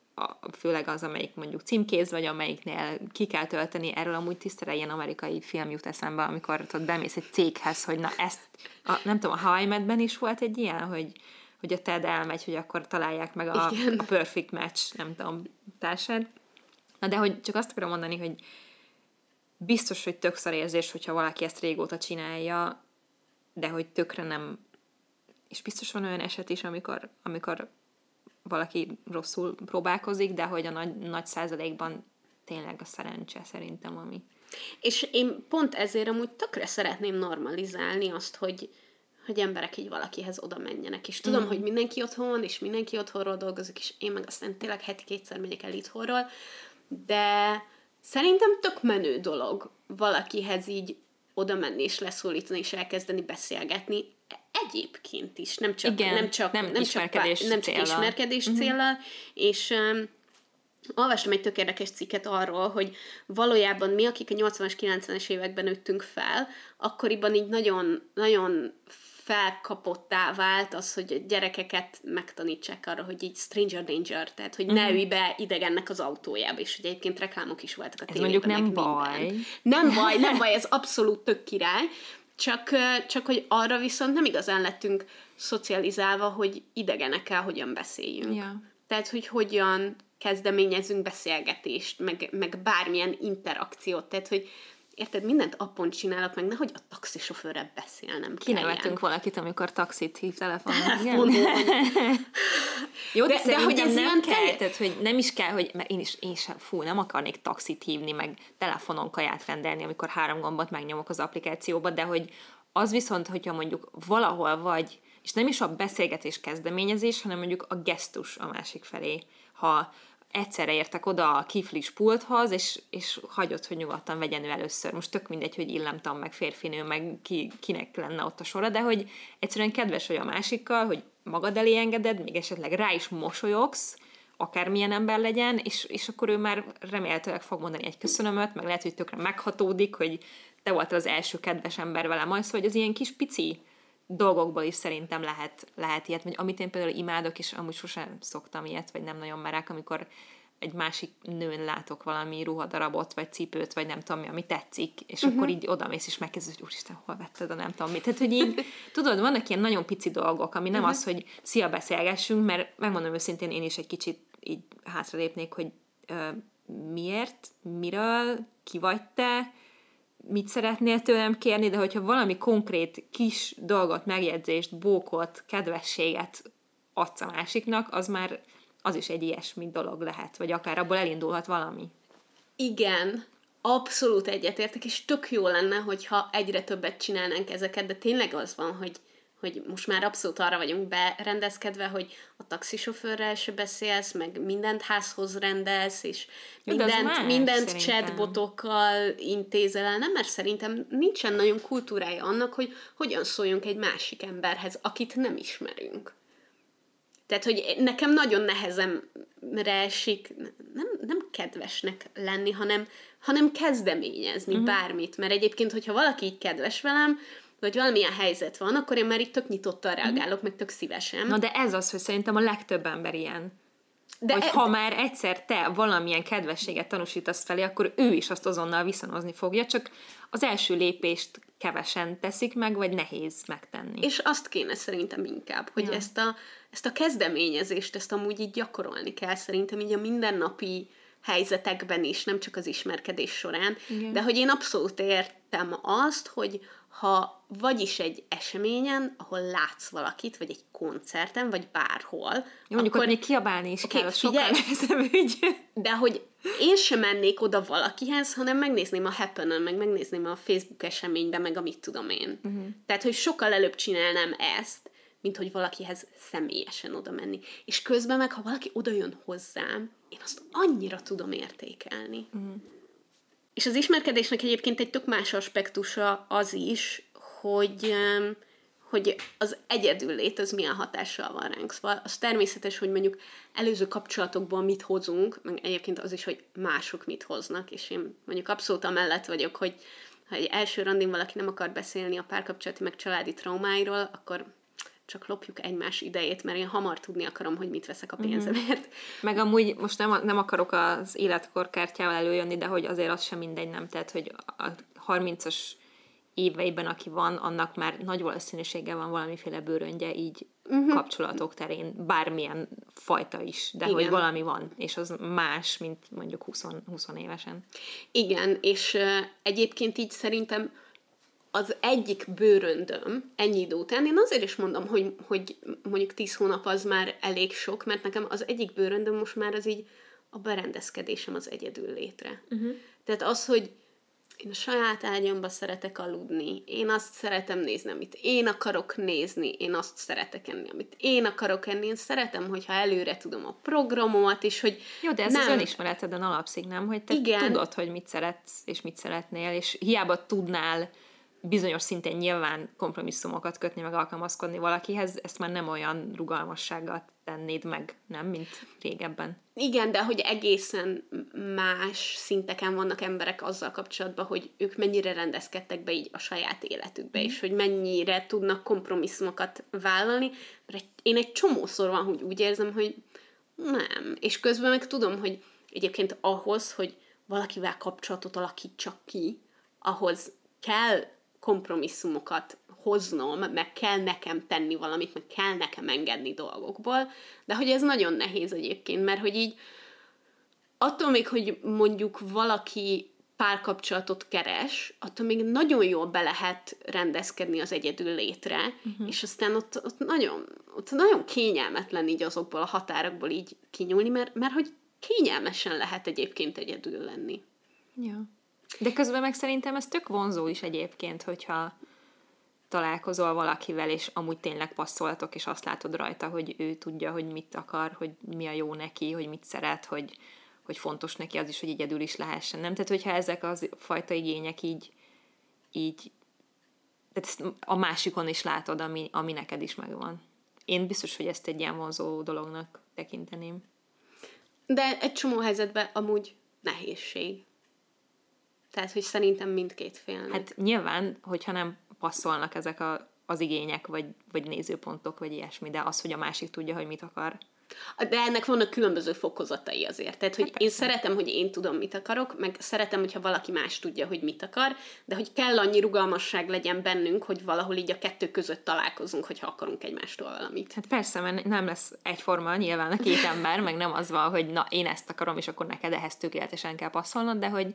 főleg az, amelyik mondjuk címkéz, vagy amelyiknél ki kell tölteni, erről amúgy tisztele ilyen amerikai film jut eszembe, amikor ott bemész egy céghez, hogy na ezt, a, nem tudom, a Hawaii is volt egy ilyen, hogy, hogy a TED elmegy, hogy akkor találják meg a, a perfect match, nem tudom, társad. Na de hogy csak azt akarom mondani, hogy biztos, hogy tök érzés, hogyha valaki ezt régóta csinálja, de hogy tökre nem, és biztos van olyan eset is, amikor, amikor valaki rosszul próbálkozik, de hogy a nagy, nagy százalékban tényleg a szerencse szerintem, ami... És én pont ezért amúgy tökre szeretném normalizálni azt, hogy, hogy emberek így valakihez oda menjenek. És tudom, mm. hogy mindenki otthon van, és mindenki otthonról dolgozik, és én meg aztán tényleg heti kétszer megyek el itthonról, de Szerintem tök menő dolog valakihez így oda menni és leszólítani és elkezdeni beszélgetni. Egyébként is, nem csak, Igen, nem csak, nem nem ismerkedés csak, nem csak ismerkedés uh-huh. célra, és um, olvastam egy tök érdekes cikket arról, hogy valójában mi, akik a 80-as, 90-es években nőttünk fel, akkoriban így nagyon, nagyon felkapottá vált az, hogy a gyerekeket megtanítsák arra, hogy így stranger danger, tehát hogy ne mhm. ülj be idegennek az autójába, és hogy egyébként reklámok is voltak a tévében. Ez mondjuk nem baj. Minden. Nem baj, nem baj, ez abszolút tök király, csak, csak hogy arra viszont nem igazán lettünk szocializálva, hogy idegenekkel hogyan beszéljünk. Ja. Tehát, hogy hogyan kezdeményezünk beszélgetést, meg, meg bármilyen interakciót. Tehát, hogy érted, mindent appon csinálok meg, nehogy a taxisofőrrel beszélnem Kinevetünk valakit, amikor taxit hív telefonon. Jó, de, de, de hogy ez nem kell, kell, tehát, hogy nem is kell, hogy mert én is, én sem, fú, nem akarnék taxit hívni, meg telefonon kaját rendelni, amikor három gombot megnyomok az applikációba, de hogy az viszont, hogyha mondjuk valahol vagy, és nem is a beszélgetés kezdeményezés, hanem mondjuk a gesztus a másik felé. Ha egyszerre értek oda a kiflis pulthoz, és, és hagyott, hogy nyugodtan vegyen ő először. Most tök mindegy, hogy illemtam, meg férfinő, meg ki, kinek lenne ott a sora, de hogy egyszerűen kedves vagy a másikkal, hogy magad elé engeded, még esetleg rá is mosolyogsz, akármilyen ember legyen, és, és akkor ő már remélhetőleg fog mondani egy köszönömöt, meg lehet, hogy tökre meghatódik, hogy te voltál az első kedves ember velem, majd szóval, hogy az ilyen kis pici dolgokból is szerintem lehet, lehet ilyet, vagy amit én például imádok, és amúgy sosem szoktam ilyet, vagy nem nagyon merek, amikor egy másik nőn látok valami ruhadarabot, vagy cipőt, vagy nem tudom mi, ami tetszik, és uh-huh. akkor így odamész, és megkezdesz, hogy úristen, hol vetted a nem tudom mit. Tehát, hogy így, tudod, vannak ilyen nagyon pici dolgok, ami nem uh-huh. az, hogy szia, beszélgessünk, mert megmondom őszintén, én is egy kicsit így hátralépnék, hogy ö, miért, miről, ki vagy te, mit szeretnél tőlem kérni, de hogyha valami konkrét kis dolgot, megjegyzést, bókot, kedvességet adsz a másiknak, az már az is egy ilyesmi dolog lehet, vagy akár abból elindulhat valami. Igen, abszolút egyetértek, és tök jó lenne, hogyha egyre többet csinálnánk ezeket, de tényleg az van, hogy hogy most már abszolút arra vagyunk berendezkedve, hogy a taxisofőrrel se beszélsz, meg mindent házhoz rendelsz, és mindent, más, mindent szerintem. chatbotokkal intézel el, nem? Mert szerintem nincsen nagyon kultúrája annak, hogy hogyan szóljunk egy másik emberhez, akit nem ismerünk. Tehát, hogy nekem nagyon nehezemre esik nem, nem kedvesnek lenni, hanem, hanem kezdeményezni uh-huh. bármit. Mert egyébként, hogyha valaki így kedves velem, vagy valamilyen helyzet van, akkor én már itt tök nyitottan reagálok, mm. meg tök szívesen. Na de ez az, hogy szerintem a legtöbb ember ilyen. De hogy e- ha már egyszer te valamilyen kedvességet tanúsítasz felé, akkor ő is azt azonnal viszonozni fogja, csak az első lépést kevesen teszik meg, vagy nehéz megtenni. És azt kéne szerintem inkább, hogy ja. ezt, a, ezt a kezdeményezést, ezt amúgy így gyakorolni kell szerintem így a mindennapi helyzetekben is, nem csak az ismerkedés során, Igen. de hogy én abszolút értem azt, hogy ha vagyis egy eseményen, ahol látsz valakit, vagy egy koncerten, vagy bárhol. Jó, mondjuk akkor, ott még kiabálni is okay, kell, figyelj, sokkal ügy. De hogy én sem mennék oda valakihez, hanem megnézném a happen meg megnézném a Facebook eseményben, meg amit tudom én. Uh-huh. Tehát, hogy sokkal előbb csinálnám ezt, mint hogy valakihez személyesen oda menni. És közben meg, ha valaki oda jön hozzám, én azt annyira tudom értékelni. Uh-huh. És az ismerkedésnek egyébként egy tök más aspektusa az is, hogy, hogy az egyedül lét az milyen hatással van ránk. Szóval az természetes, hogy mondjuk előző kapcsolatokból mit hozunk, meg egyébként az is, hogy mások mit hoznak, és én mondjuk abszolút amellett vagyok, hogy ha egy első randin valaki nem akar beszélni a párkapcsolati meg családi traumáiról, akkor csak lopjuk egymás idejét, mert én hamar tudni akarom, hogy mit veszek a mhm. pénzemért. Mm-hmm. Meg amúgy most nem, nem akarok az életkorkártyával előjönni, de hogy azért az sem mindegy, nem? Tehát, hogy a 30-as éveiben, aki van, annak már nagy valószínűséggel van valamiféle bőröngye így uh-huh. kapcsolatok terén, bármilyen fajta is, de Igen. hogy valami van, és az más, mint mondjuk 20, 20 évesen. Igen, és uh, egyébként így szerintem az egyik bőröndöm ennyi idő után, én azért is mondom, hogy, hogy mondjuk tíz hónap az már elég sok, mert nekem az egyik bőröndöm most már az így a berendezkedésem az egyedül létre. Uh-huh. Tehát az, hogy én a saját ágyamba szeretek aludni, én azt szeretem nézni, amit én akarok nézni, én azt szeretek enni, amit én akarok enni, én szeretem, hogyha előre tudom a programomat, és hogy Jó, de ez nem... az önismereteden alapszik, nem? Hogy te Igen. tudod, hogy mit szeretsz, és mit szeretnél, és hiába tudnál bizonyos szinten nyilván kompromisszumokat kötni, meg alkalmazkodni valakihez, ezt már nem olyan rugalmassággal tennéd meg, nem, mint régebben. Igen, de hogy egészen más szinteken vannak emberek azzal kapcsolatban, hogy ők mennyire rendezkedtek be így a saját életükbe, mm. és hogy mennyire tudnak kompromisszumokat vállalni, mert én egy csomószor van, hogy úgy érzem, hogy nem. És közben meg tudom, hogy egyébként ahhoz, hogy valakivel kapcsolatot alakítsak ki, ahhoz kell kompromisszumokat hoznom, meg kell nekem tenni valamit, meg kell nekem engedni dolgokból, de hogy ez nagyon nehéz egyébként, mert hogy így attól még, hogy mondjuk valaki párkapcsolatot keres, attól még nagyon jól be lehet rendezkedni az egyedül létre, uh-huh. és aztán ott, ott, nagyon, ott nagyon kényelmetlen így azokból a határokból így kinyúlni, mert, mert hogy kényelmesen lehet egyébként egyedül lenni. Ja. De közben meg szerintem ez tök vonzó is egyébként, hogyha találkozol valakivel, és amúgy tényleg passzoltok, és azt látod rajta, hogy ő tudja, hogy mit akar, hogy mi a jó neki, hogy mit szeret, hogy, hogy fontos neki az is, hogy egyedül is lehessen, nem? Tehát, hogyha ezek az fajta igények így, így tehát ezt a másikon is látod, ami, ami neked is megvan. Én biztos, hogy ezt egy ilyen vonzó dolognak tekinteném. De egy csomó helyzetben amúgy nehézség. Tehát, hogy szerintem mindkét félnek. Hát nyilván, hogyha nem passzolnak ezek a, az igények, vagy, vagy nézőpontok, vagy ilyesmi, de az, hogy a másik tudja, hogy mit akar. De ennek vannak különböző fokozatai azért. Tehát, hogy hát én szeretem, hogy én tudom, mit akarok, meg szeretem, hogyha valaki más tudja, hogy mit akar, de hogy kell annyi rugalmasság legyen bennünk, hogy valahol így a kettő között találkozunk, hogyha akarunk egymástól valamit. Hát persze, mert nem lesz egyforma nyilván a két ember, meg nem az van, hogy na, én ezt akarom, és akkor neked ehhez tökéletesen kell passzolnod, de hogy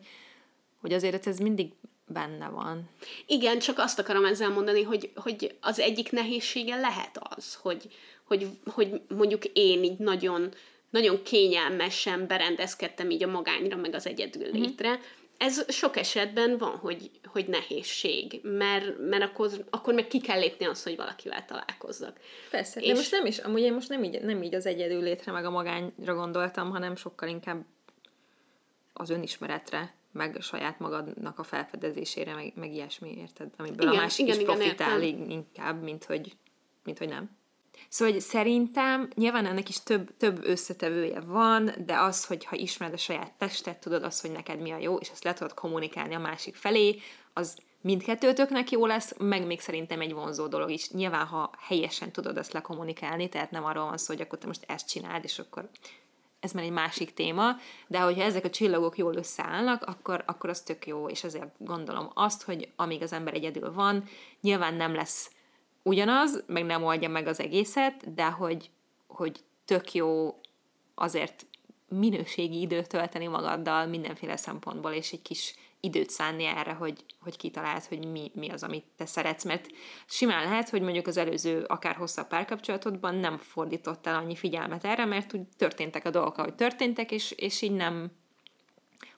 hogy azért ez mindig benne van. Igen, csak azt akarom ezzel mondani, hogy, hogy az egyik nehézsége lehet az, hogy, hogy, hogy mondjuk én így nagyon, nagyon kényelmesen berendezkedtem így a magányra, meg az egyedül mhm. létre. Mm. Ez sok esetben van, hogy, hogy nehézség, mert, mert akkor, akkor meg ki kell lépni az, hogy valakivel találkozzak. Persze, és de most nem is, amúgy én most nem így, nem így az egyedül létre, meg a magányra gondoltam, hanem sokkal inkább az önismeretre, meg a saját magadnak a felfedezésére, meg, meg ilyesmi, érted? Amiből igen, a másik igen, is igen, profitál igen, inkább, mint hogy, mint hogy nem. Szóval hogy szerintem nyilván ennek is több, több összetevője van, de az, hogy ha ismered a saját testet, tudod azt, hogy neked mi a jó, és ezt le tudod kommunikálni a másik felé, az mindkettőtöknek jó lesz, meg még szerintem egy vonzó dolog is. Nyilván, ha helyesen tudod ezt lekommunikálni, tehát nem arról van szó, hogy akkor te most ezt csináld, és akkor ez már egy másik téma, de hogyha ezek a csillagok jól összeállnak, akkor, akkor az tök jó, és ezért gondolom azt, hogy amíg az ember egyedül van, nyilván nem lesz ugyanaz, meg nem oldja meg az egészet, de hogy, hogy tök jó azért minőségi időt tölteni magaddal mindenféle szempontból, és egy kis időt szánni erre, hogy, hogy kitaláld, hogy mi, mi az, amit te szeretsz. Mert simán lehet, hogy mondjuk az előző, akár hosszabb párkapcsolatodban nem fordítottál annyi figyelmet erre, mert úgy történtek a dolgok, ahogy történtek, és, és így nem,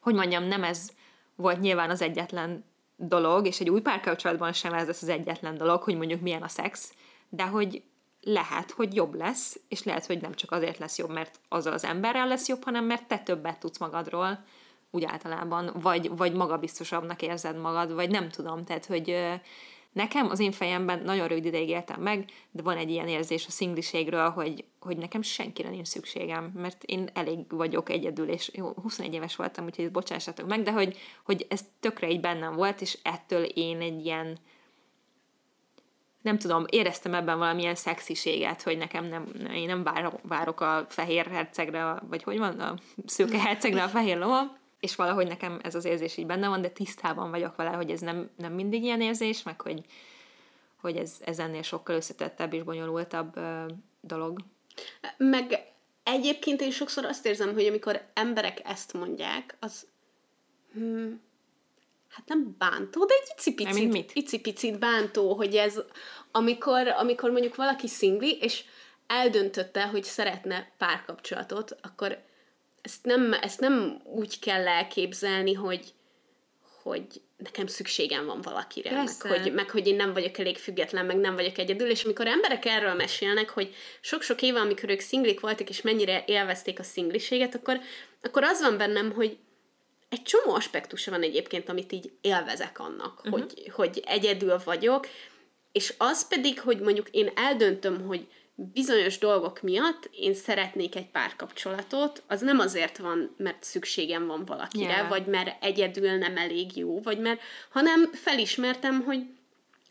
hogy mondjam, nem ez volt nyilván az egyetlen dolog, és egy új párkapcsolatban sem ez az egyetlen dolog, hogy mondjuk milyen a szex, de hogy lehet, hogy jobb lesz, és lehet, hogy nem csak azért lesz jobb, mert azzal az emberrel lesz jobb, hanem mert te többet tudsz magadról, úgy általában, vagy, vagy magabiztosabbnak érzed magad, vagy nem tudom, tehát, hogy nekem az én fejemben nagyon rövid ideig éltem meg, de van egy ilyen érzés a szingliségről, hogy, hogy nekem senkire nincs szükségem, mert én elég vagyok egyedül, és jó, 21 éves voltam, úgyhogy bocsássatok meg, de hogy, hogy ez tökre így bennem volt, és ettől én egy ilyen, nem tudom, éreztem ebben valamilyen szexiséget, hogy nekem nem, én nem várok, várok a fehér hercegre, vagy hogy van, a szőke hercegre a fehér lovam, és valahogy nekem ez az érzés így benne van, de tisztában vagyok vele, hogy ez nem, nem mindig ilyen érzés, meg hogy, hogy ez, ez ennél sokkal összetettebb és bonyolultabb ö, dolog. Meg egyébként én sokszor azt érzem, hogy amikor emberek ezt mondják, az hmm, hát nem bántó, de egy icipicit, mit? icipicit bántó, hogy ez, amikor, amikor mondjuk valaki szingli, és eldöntötte, hogy szeretne párkapcsolatot, akkor ezt nem, ezt nem úgy kell elképzelni, hogy, hogy nekem szükségem van valakire, meg hogy, meg hogy én nem vagyok elég független, meg nem vagyok egyedül, és amikor emberek erről mesélnek, hogy sok-sok éve, amikor ők szinglik voltak, és mennyire élvezték a szingliséget, akkor, akkor az van bennem, hogy egy csomó aspektusa van egyébként, amit így élvezek annak, uh-huh. hogy, hogy egyedül vagyok, és az pedig, hogy mondjuk én eldöntöm, hogy bizonyos dolgok miatt én szeretnék egy párkapcsolatot, az nem azért van, mert szükségem van valakire, yeah. vagy mert egyedül nem elég jó, vagy mert, hanem felismertem, hogy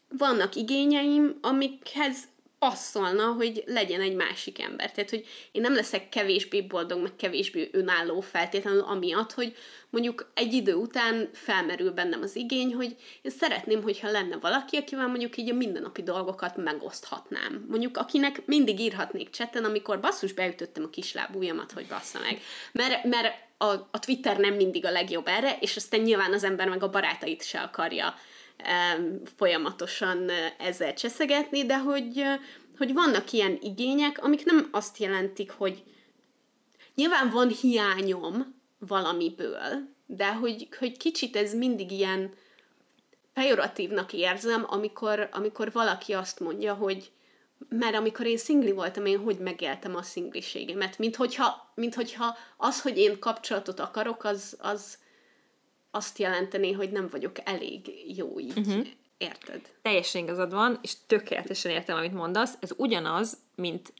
vannak igényeim, amikhez passzolna, hogy legyen egy másik ember. Tehát, hogy én nem leszek kevésbé boldog, meg kevésbé önálló feltétlenül amiatt, hogy mondjuk egy idő után felmerül bennem az igény, hogy én szeretném, hogyha lenne valaki, akivel mondjuk így a mindennapi dolgokat megoszthatnám. Mondjuk akinek mindig írhatnék cseten, amikor basszus beütöttem a kislábújamat, hogy bassza meg. Mert, mert a, a Twitter nem mindig a legjobb erre, és aztán nyilván az ember meg a barátait se akarja folyamatosan ezzel cseszegetni, de hogy, hogy vannak ilyen igények, amik nem azt jelentik, hogy nyilván van hiányom valamiből, de hogy, hogy kicsit ez mindig ilyen pejoratívnak érzem, amikor, amikor valaki azt mondja, hogy mert amikor én szingli voltam, én hogy megéltem a szingliségemet, mint hogyha, mint hogyha az, hogy én kapcsolatot akarok, az, az, azt jelenteni, hogy nem vagyok elég jó így. Uh-huh. Érted? Teljesen igazad van, és tökéletesen értem, amit mondasz. Ez ugyanaz, mint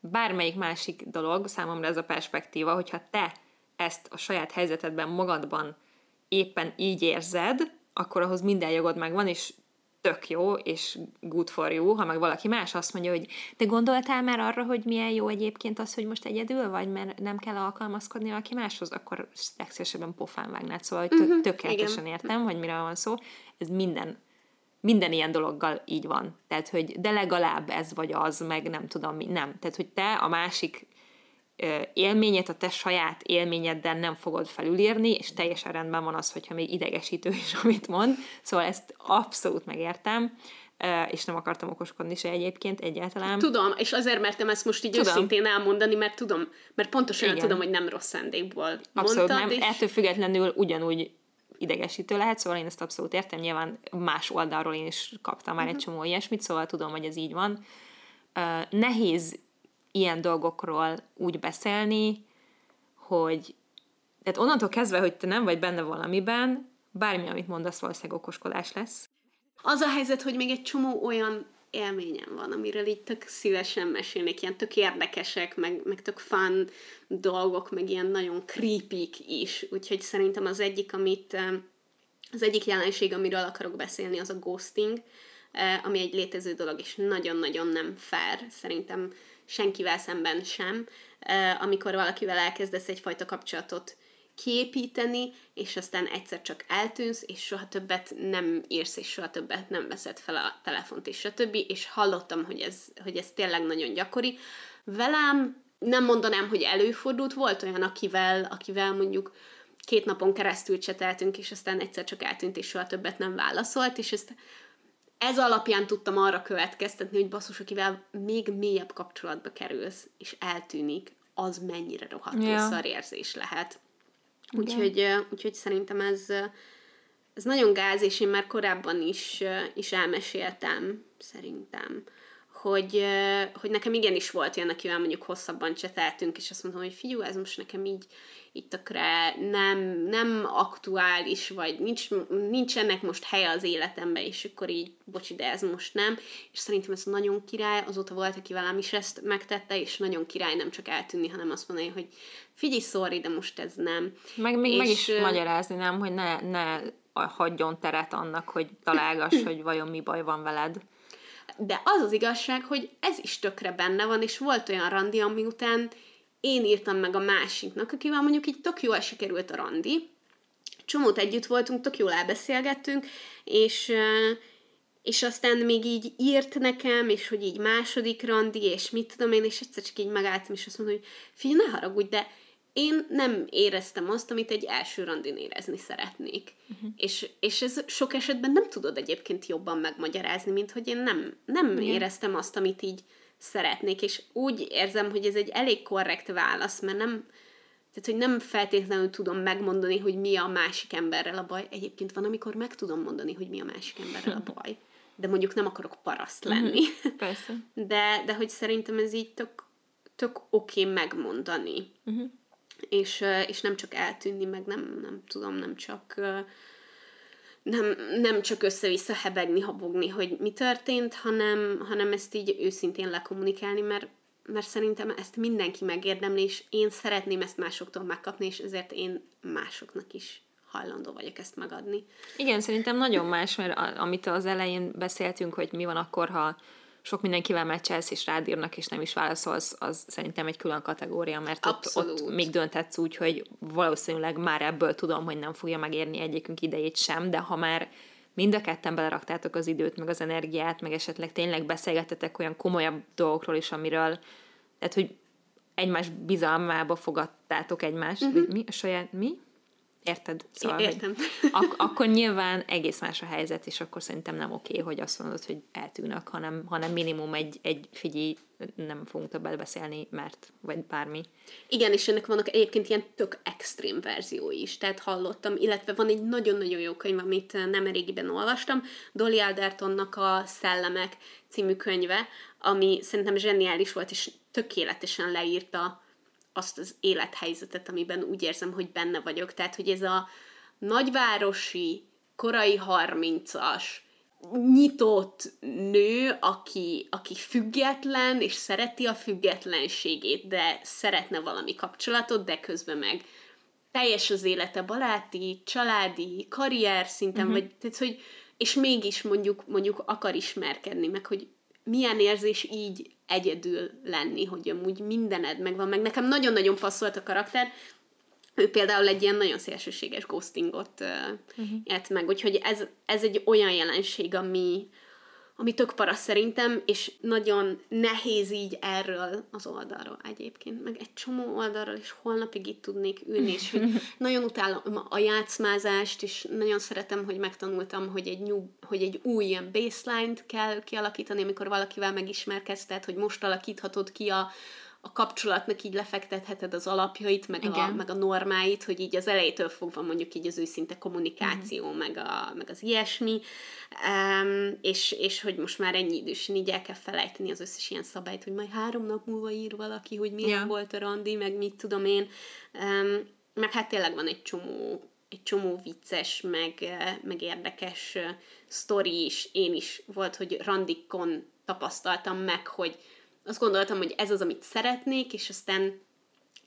bármelyik másik dolog, számomra ez a perspektíva, hogyha te ezt a saját helyzetedben magadban éppen így érzed, akkor ahhoz minden jogod megvan, és tök jó, és good for you, ha meg valaki más azt mondja, hogy te gondoltál már arra, hogy milyen jó egyébként az, hogy most egyedül vagy, mert nem kell alkalmazkodni valaki máshoz, akkor legszívesebben pofán vágnád. Szóval hogy tök, uh-huh, tökéletesen igen. értem, hogy mire van szó. Ez minden minden ilyen dologgal így van. Tehát, hogy de legalább ez vagy az, meg nem tudom mi. Nem. Tehát, hogy te a másik élményet a te saját élményeddel nem fogod felülírni, és teljesen rendben van az, hogyha még idegesítő is, amit mond. Szóval ezt abszolút megértem, és nem akartam okoskodni se egyébként egyáltalán. Tudom, és azért mertem ezt most így tudom. őszintén elmondani, mert tudom, mert pontosan Igen. tudom, hogy nem rossz szándékból Abszolút mondtad, nem, és... ettől függetlenül ugyanúgy idegesítő lehet, szóval én ezt abszolút értem, nyilván más oldalról én is kaptam már uh-huh. egy mhm. csomó ilyesmit, szóval tudom, hogy ez így van. Uh, nehéz ilyen dolgokról úgy beszélni, hogy tehát onnantól kezdve, hogy te nem vagy benne valamiben, bármi, amit mondasz, valószínűleg okoskodás lesz. Az a helyzet, hogy még egy csomó olyan élményem van, amiről így tök szívesen mesélnék, ilyen tök érdekesek, meg, meg tök fun dolgok, meg ilyen nagyon creepy is, úgyhogy szerintem az egyik, amit az egyik jelenség, amiről akarok beszélni, az a ghosting, ami egy létező dolog, és nagyon-nagyon nem fair, szerintem senkivel szemben sem, amikor valakivel elkezdesz egyfajta kapcsolatot kiépíteni, és aztán egyszer csak eltűnsz, és soha többet nem írsz, és soha többet nem veszed fel a telefont, és stb. És hallottam, hogy ez, hogy ez tényleg nagyon gyakori. Velem nem mondanám, hogy előfordult, volt olyan, akivel, akivel mondjuk két napon keresztül cseteltünk, és aztán egyszer csak eltűnt, és soha többet nem válaszolt, és ezt ez alapján tudtam arra következtetni, hogy basszus, akivel még mélyebb kapcsolatba kerülsz, és eltűnik, az mennyire rohadt ja. szar érzés lehet. Úgyhogy, úgyhogy szerintem ez, ez nagyon gáz, és én már korábban is, is elmeséltem, szerintem, hogy, hogy nekem igenis volt olyan, akivel mondjuk hosszabban cseteltünk, és azt mondtam, hogy figyelj, ez most nekem így, így tökre nem, nem aktuális, vagy nincs, nincs ennek most helye az életemben, és akkor így, bocsi, de ez most nem. És szerintem ez nagyon király, azóta volt, aki velem is ezt megtette, és nagyon király nem csak eltűnni, hanem azt mondani, hogy figyelj, sorry, de most ez nem. Meg még és, meg is magyarázni, nem, hogy ne, ne hagyjon teret annak, hogy találgass, hogy vajon mi baj van veled. De az az igazság, hogy ez is tökre benne van, és volt olyan randi, ami után én írtam meg a másiknak, akivel mondjuk így tök jól sikerült a randi, csomót együtt voltunk, tök jól elbeszélgettünk, és, és aztán még így írt nekem, és hogy így második randi, és mit tudom én, és egyszer csak így megálltam, és azt mondom, hogy figyelj, ne haragudj, de én nem éreztem azt, amit egy első randin érezni szeretnék. Uh-huh. És, és ez sok esetben nem tudod egyébként jobban megmagyarázni, mint hogy én nem, nem uh-huh. éreztem azt, amit így szeretnék, és úgy érzem, hogy ez egy elég korrekt válasz, mert nem, tehát, hogy nem feltétlenül tudom megmondani, hogy mi a másik emberrel a baj. Egyébként van, amikor meg tudom mondani, hogy mi a másik emberrel a baj. De mondjuk nem akarok paraszt mhm. lenni. Persze. De, de hogy szerintem ez így tök, tök oké okay megmondani. Uh-huh. És, és nem csak eltűnni, meg nem, nem tudom, nem csak nem, nem csak össze-vissza hebegni, habogni, hogy mi történt, hanem, hanem ezt így őszintén lekommunikálni, mert, mert szerintem ezt mindenki megérdemli, és én szeretném ezt másoktól megkapni, és ezért én másoknak is hajlandó vagyok ezt megadni. Igen, szerintem nagyon más, mert amit az elején beszéltünk, hogy mi van akkor, ha sok mindenkivel meccselsz, és rádírnak, és nem is válaszolsz, az szerintem egy külön kategória, mert ott, ott még dönthetsz úgy, hogy valószínűleg már ebből tudom, hogy nem fogja megérni egyikünk idejét sem, de ha már mind a ketten beleraktátok az időt, meg az energiát, meg esetleg tényleg beszélgetetek olyan komolyabb dolgokról is, amiről, tehát, hogy egymás bizalmába fogadtátok egymást, uh-huh. mi? A saját, mi? Érted? Szóval, Értem. Ak- akkor nyilván egész más a helyzet, és akkor szerintem nem oké, hogy azt mondod, hogy eltűnök, hanem, hanem minimum egy, egy figyelj, nem fogunk többet beszélni, mert, vagy bármi. Igen, és ennek vannak egyébként ilyen tök extrém verziói is, tehát hallottam, illetve van egy nagyon-nagyon jó könyv, amit nem régiben olvastam, Dolly Aldertonnak a Szellemek című könyve, ami szerintem zseniális volt, és tökéletesen leírta azt az élethelyzetet, amiben úgy érzem, hogy benne vagyok. Tehát, hogy ez a nagyvárosi, korai harmincas, nyitott nő, aki, aki független, és szereti a függetlenségét, de szeretne valami kapcsolatot, de közben meg teljes az élete baráti, családi, karrier szinten, uh-huh. vagy tehát, hogy és mégis mondjuk, mondjuk akar ismerkedni, meg hogy milyen érzés így egyedül lenni, hogy amúgy mindened megvan, meg nekem nagyon-nagyon passzolt a karakter, ő például egy ilyen nagyon szélsőséges ghostingot uh, uh-huh. élt meg, úgyhogy ez, ez egy olyan jelenség, ami, ami tök para szerintem, és nagyon nehéz így erről az oldalról egyébként, meg egy csomó oldalról, és holnapig itt tudnék ülni, és hogy nagyon utálom a játszmázást, és nagyon szeretem, hogy megtanultam, hogy egy, new, hogy egy új ilyen baseline-t kell kialakítani, amikor valakivel megismerkezted, hogy most alakíthatod ki a, a kapcsolatnak így lefektetheted az alapjait, meg, a, meg a normáit, hogy így az elejétől fogva mondjuk így az őszinte kommunikáció, mm. meg, a, meg az ilyesmi, um, és, és hogy most már ennyi idősen így el kell felejteni az összes ilyen szabályt, hogy majd három nap múlva ír valaki, hogy milyen yeah. volt a randi, meg mit tudom én, um, meg hát tényleg van egy csomó egy csomó vicces, meg, meg érdekes sztori is. Én is volt, hogy randikon tapasztaltam meg, hogy azt gondoltam, hogy ez az, amit szeretnék, és aztán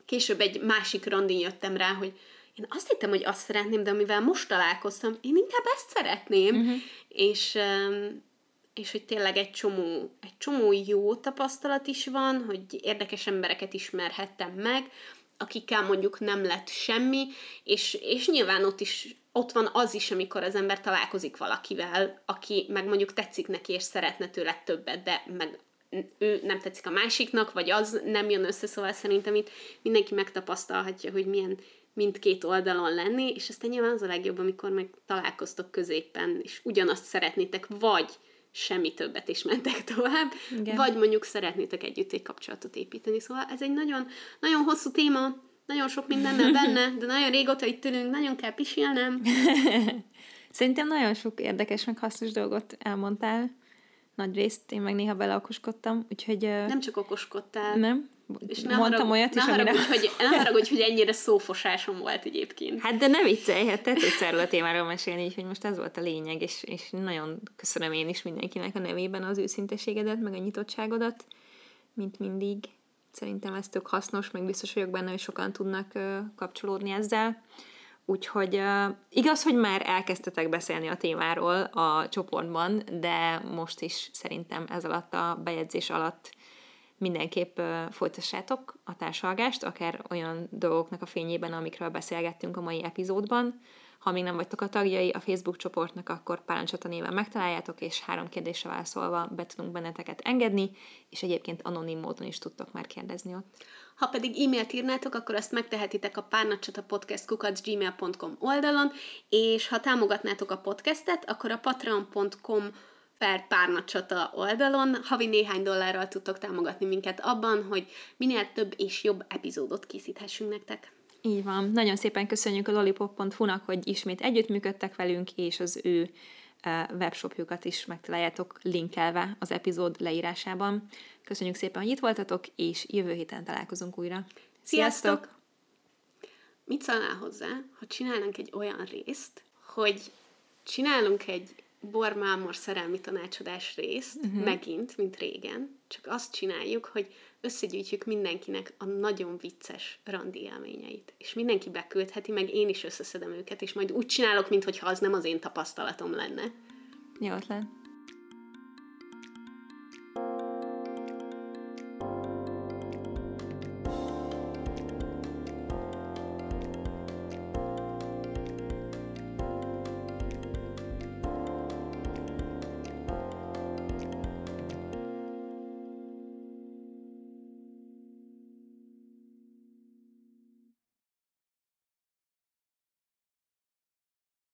később egy másik randin jöttem rá, hogy én azt hittem, hogy azt szeretném, de amivel most találkoztam, én inkább ezt szeretném. Uh-huh. És, és hogy tényleg egy csomó, egy csomó jó tapasztalat is van, hogy érdekes embereket ismerhettem meg, akikkel mondjuk nem lett semmi, és, és nyilván ott is ott van az is, amikor az ember találkozik valakivel, aki meg mondjuk tetszik neki, és szeretne tőle többet, de meg ő nem tetszik a másiknak, vagy az nem jön össze, szóval szerintem itt mindenki megtapasztalhatja, hogy milyen mindkét oldalon lenni, és aztán nyilván az a legjobb, amikor meg találkoztok középen, és ugyanazt szeretnétek, vagy semmi többet is mentek tovább, Igen. vagy mondjuk szeretnétek együtt egy kapcsolatot építeni. Szóval ez egy nagyon, nagyon hosszú téma, nagyon sok mindennel benne, de nagyon régóta itt ülünk, nagyon kell pisilnem. Szerintem nagyon sok érdekes, meg hasznos dolgot elmondtál nagy részt, én meg néha beleokoskodtam, úgyhogy... Nem csak okoskodtál. Nem? És ne Mondtam harag, olyat ne is, haragudj, amire... hogy, ne haragudj, hogy ennyire szófosásom volt egyébként. Hát de ne viccelj, hát te tudsz erről a témáról mesélni, úgyhogy most ez volt a lényeg, és, és nagyon köszönöm én is mindenkinek a nevében az őszinteségedet, meg a nyitottságodat, mint mindig. Szerintem ez tök hasznos, meg biztos vagyok benne, hogy sokan tudnak kapcsolódni ezzel. Úgyhogy uh, igaz, hogy már elkezdtetek beszélni a témáról a csoportban, de most is szerintem ez alatt a bejegyzés alatt mindenképp uh, folytassátok a társalgást, akár olyan dolgoknak a fényében, amikről beszélgettünk a mai epizódban. Ha még nem vagytok a tagjai a Facebook csoportnak, akkor Párancsata néven megtaláljátok, és három kérdésre válaszolva be tudunk benneteket engedni, és egyébként anonim módon is tudtok már kérdezni ott. Ha pedig e-mailt írnátok, akkor azt megtehetitek a párnacsatapodcast.gmail.com oldalon, és ha támogatnátok a podcastet, akkor a patreon.com per párnacsata oldalon havi néhány dollárral tudtok támogatni minket abban, hogy minél több és jobb epizódot készíthessünk nektek. Így van. Nagyon szépen köszönjük a lollipop.hu-nak, hogy ismét együttműködtek velünk, és az ő webshopjukat is megtaláljátok linkelve az epizód leírásában. Köszönjük szépen, hogy itt voltatok, és jövő héten találkozunk újra. Sziasztok! Mit szólnál hozzá, ha csinálnánk egy olyan részt, hogy csinálunk egy bormámor szerelmi tanácsadás részt, uh-huh. megint, mint régen, csak azt csináljuk, hogy összegyűjtjük mindenkinek a nagyon vicces randi élményeit. És mindenki beküldheti, meg én is összeszedem őket, és majd úgy csinálok, mintha az nem az én tapasztalatom lenne. Jó ötlet.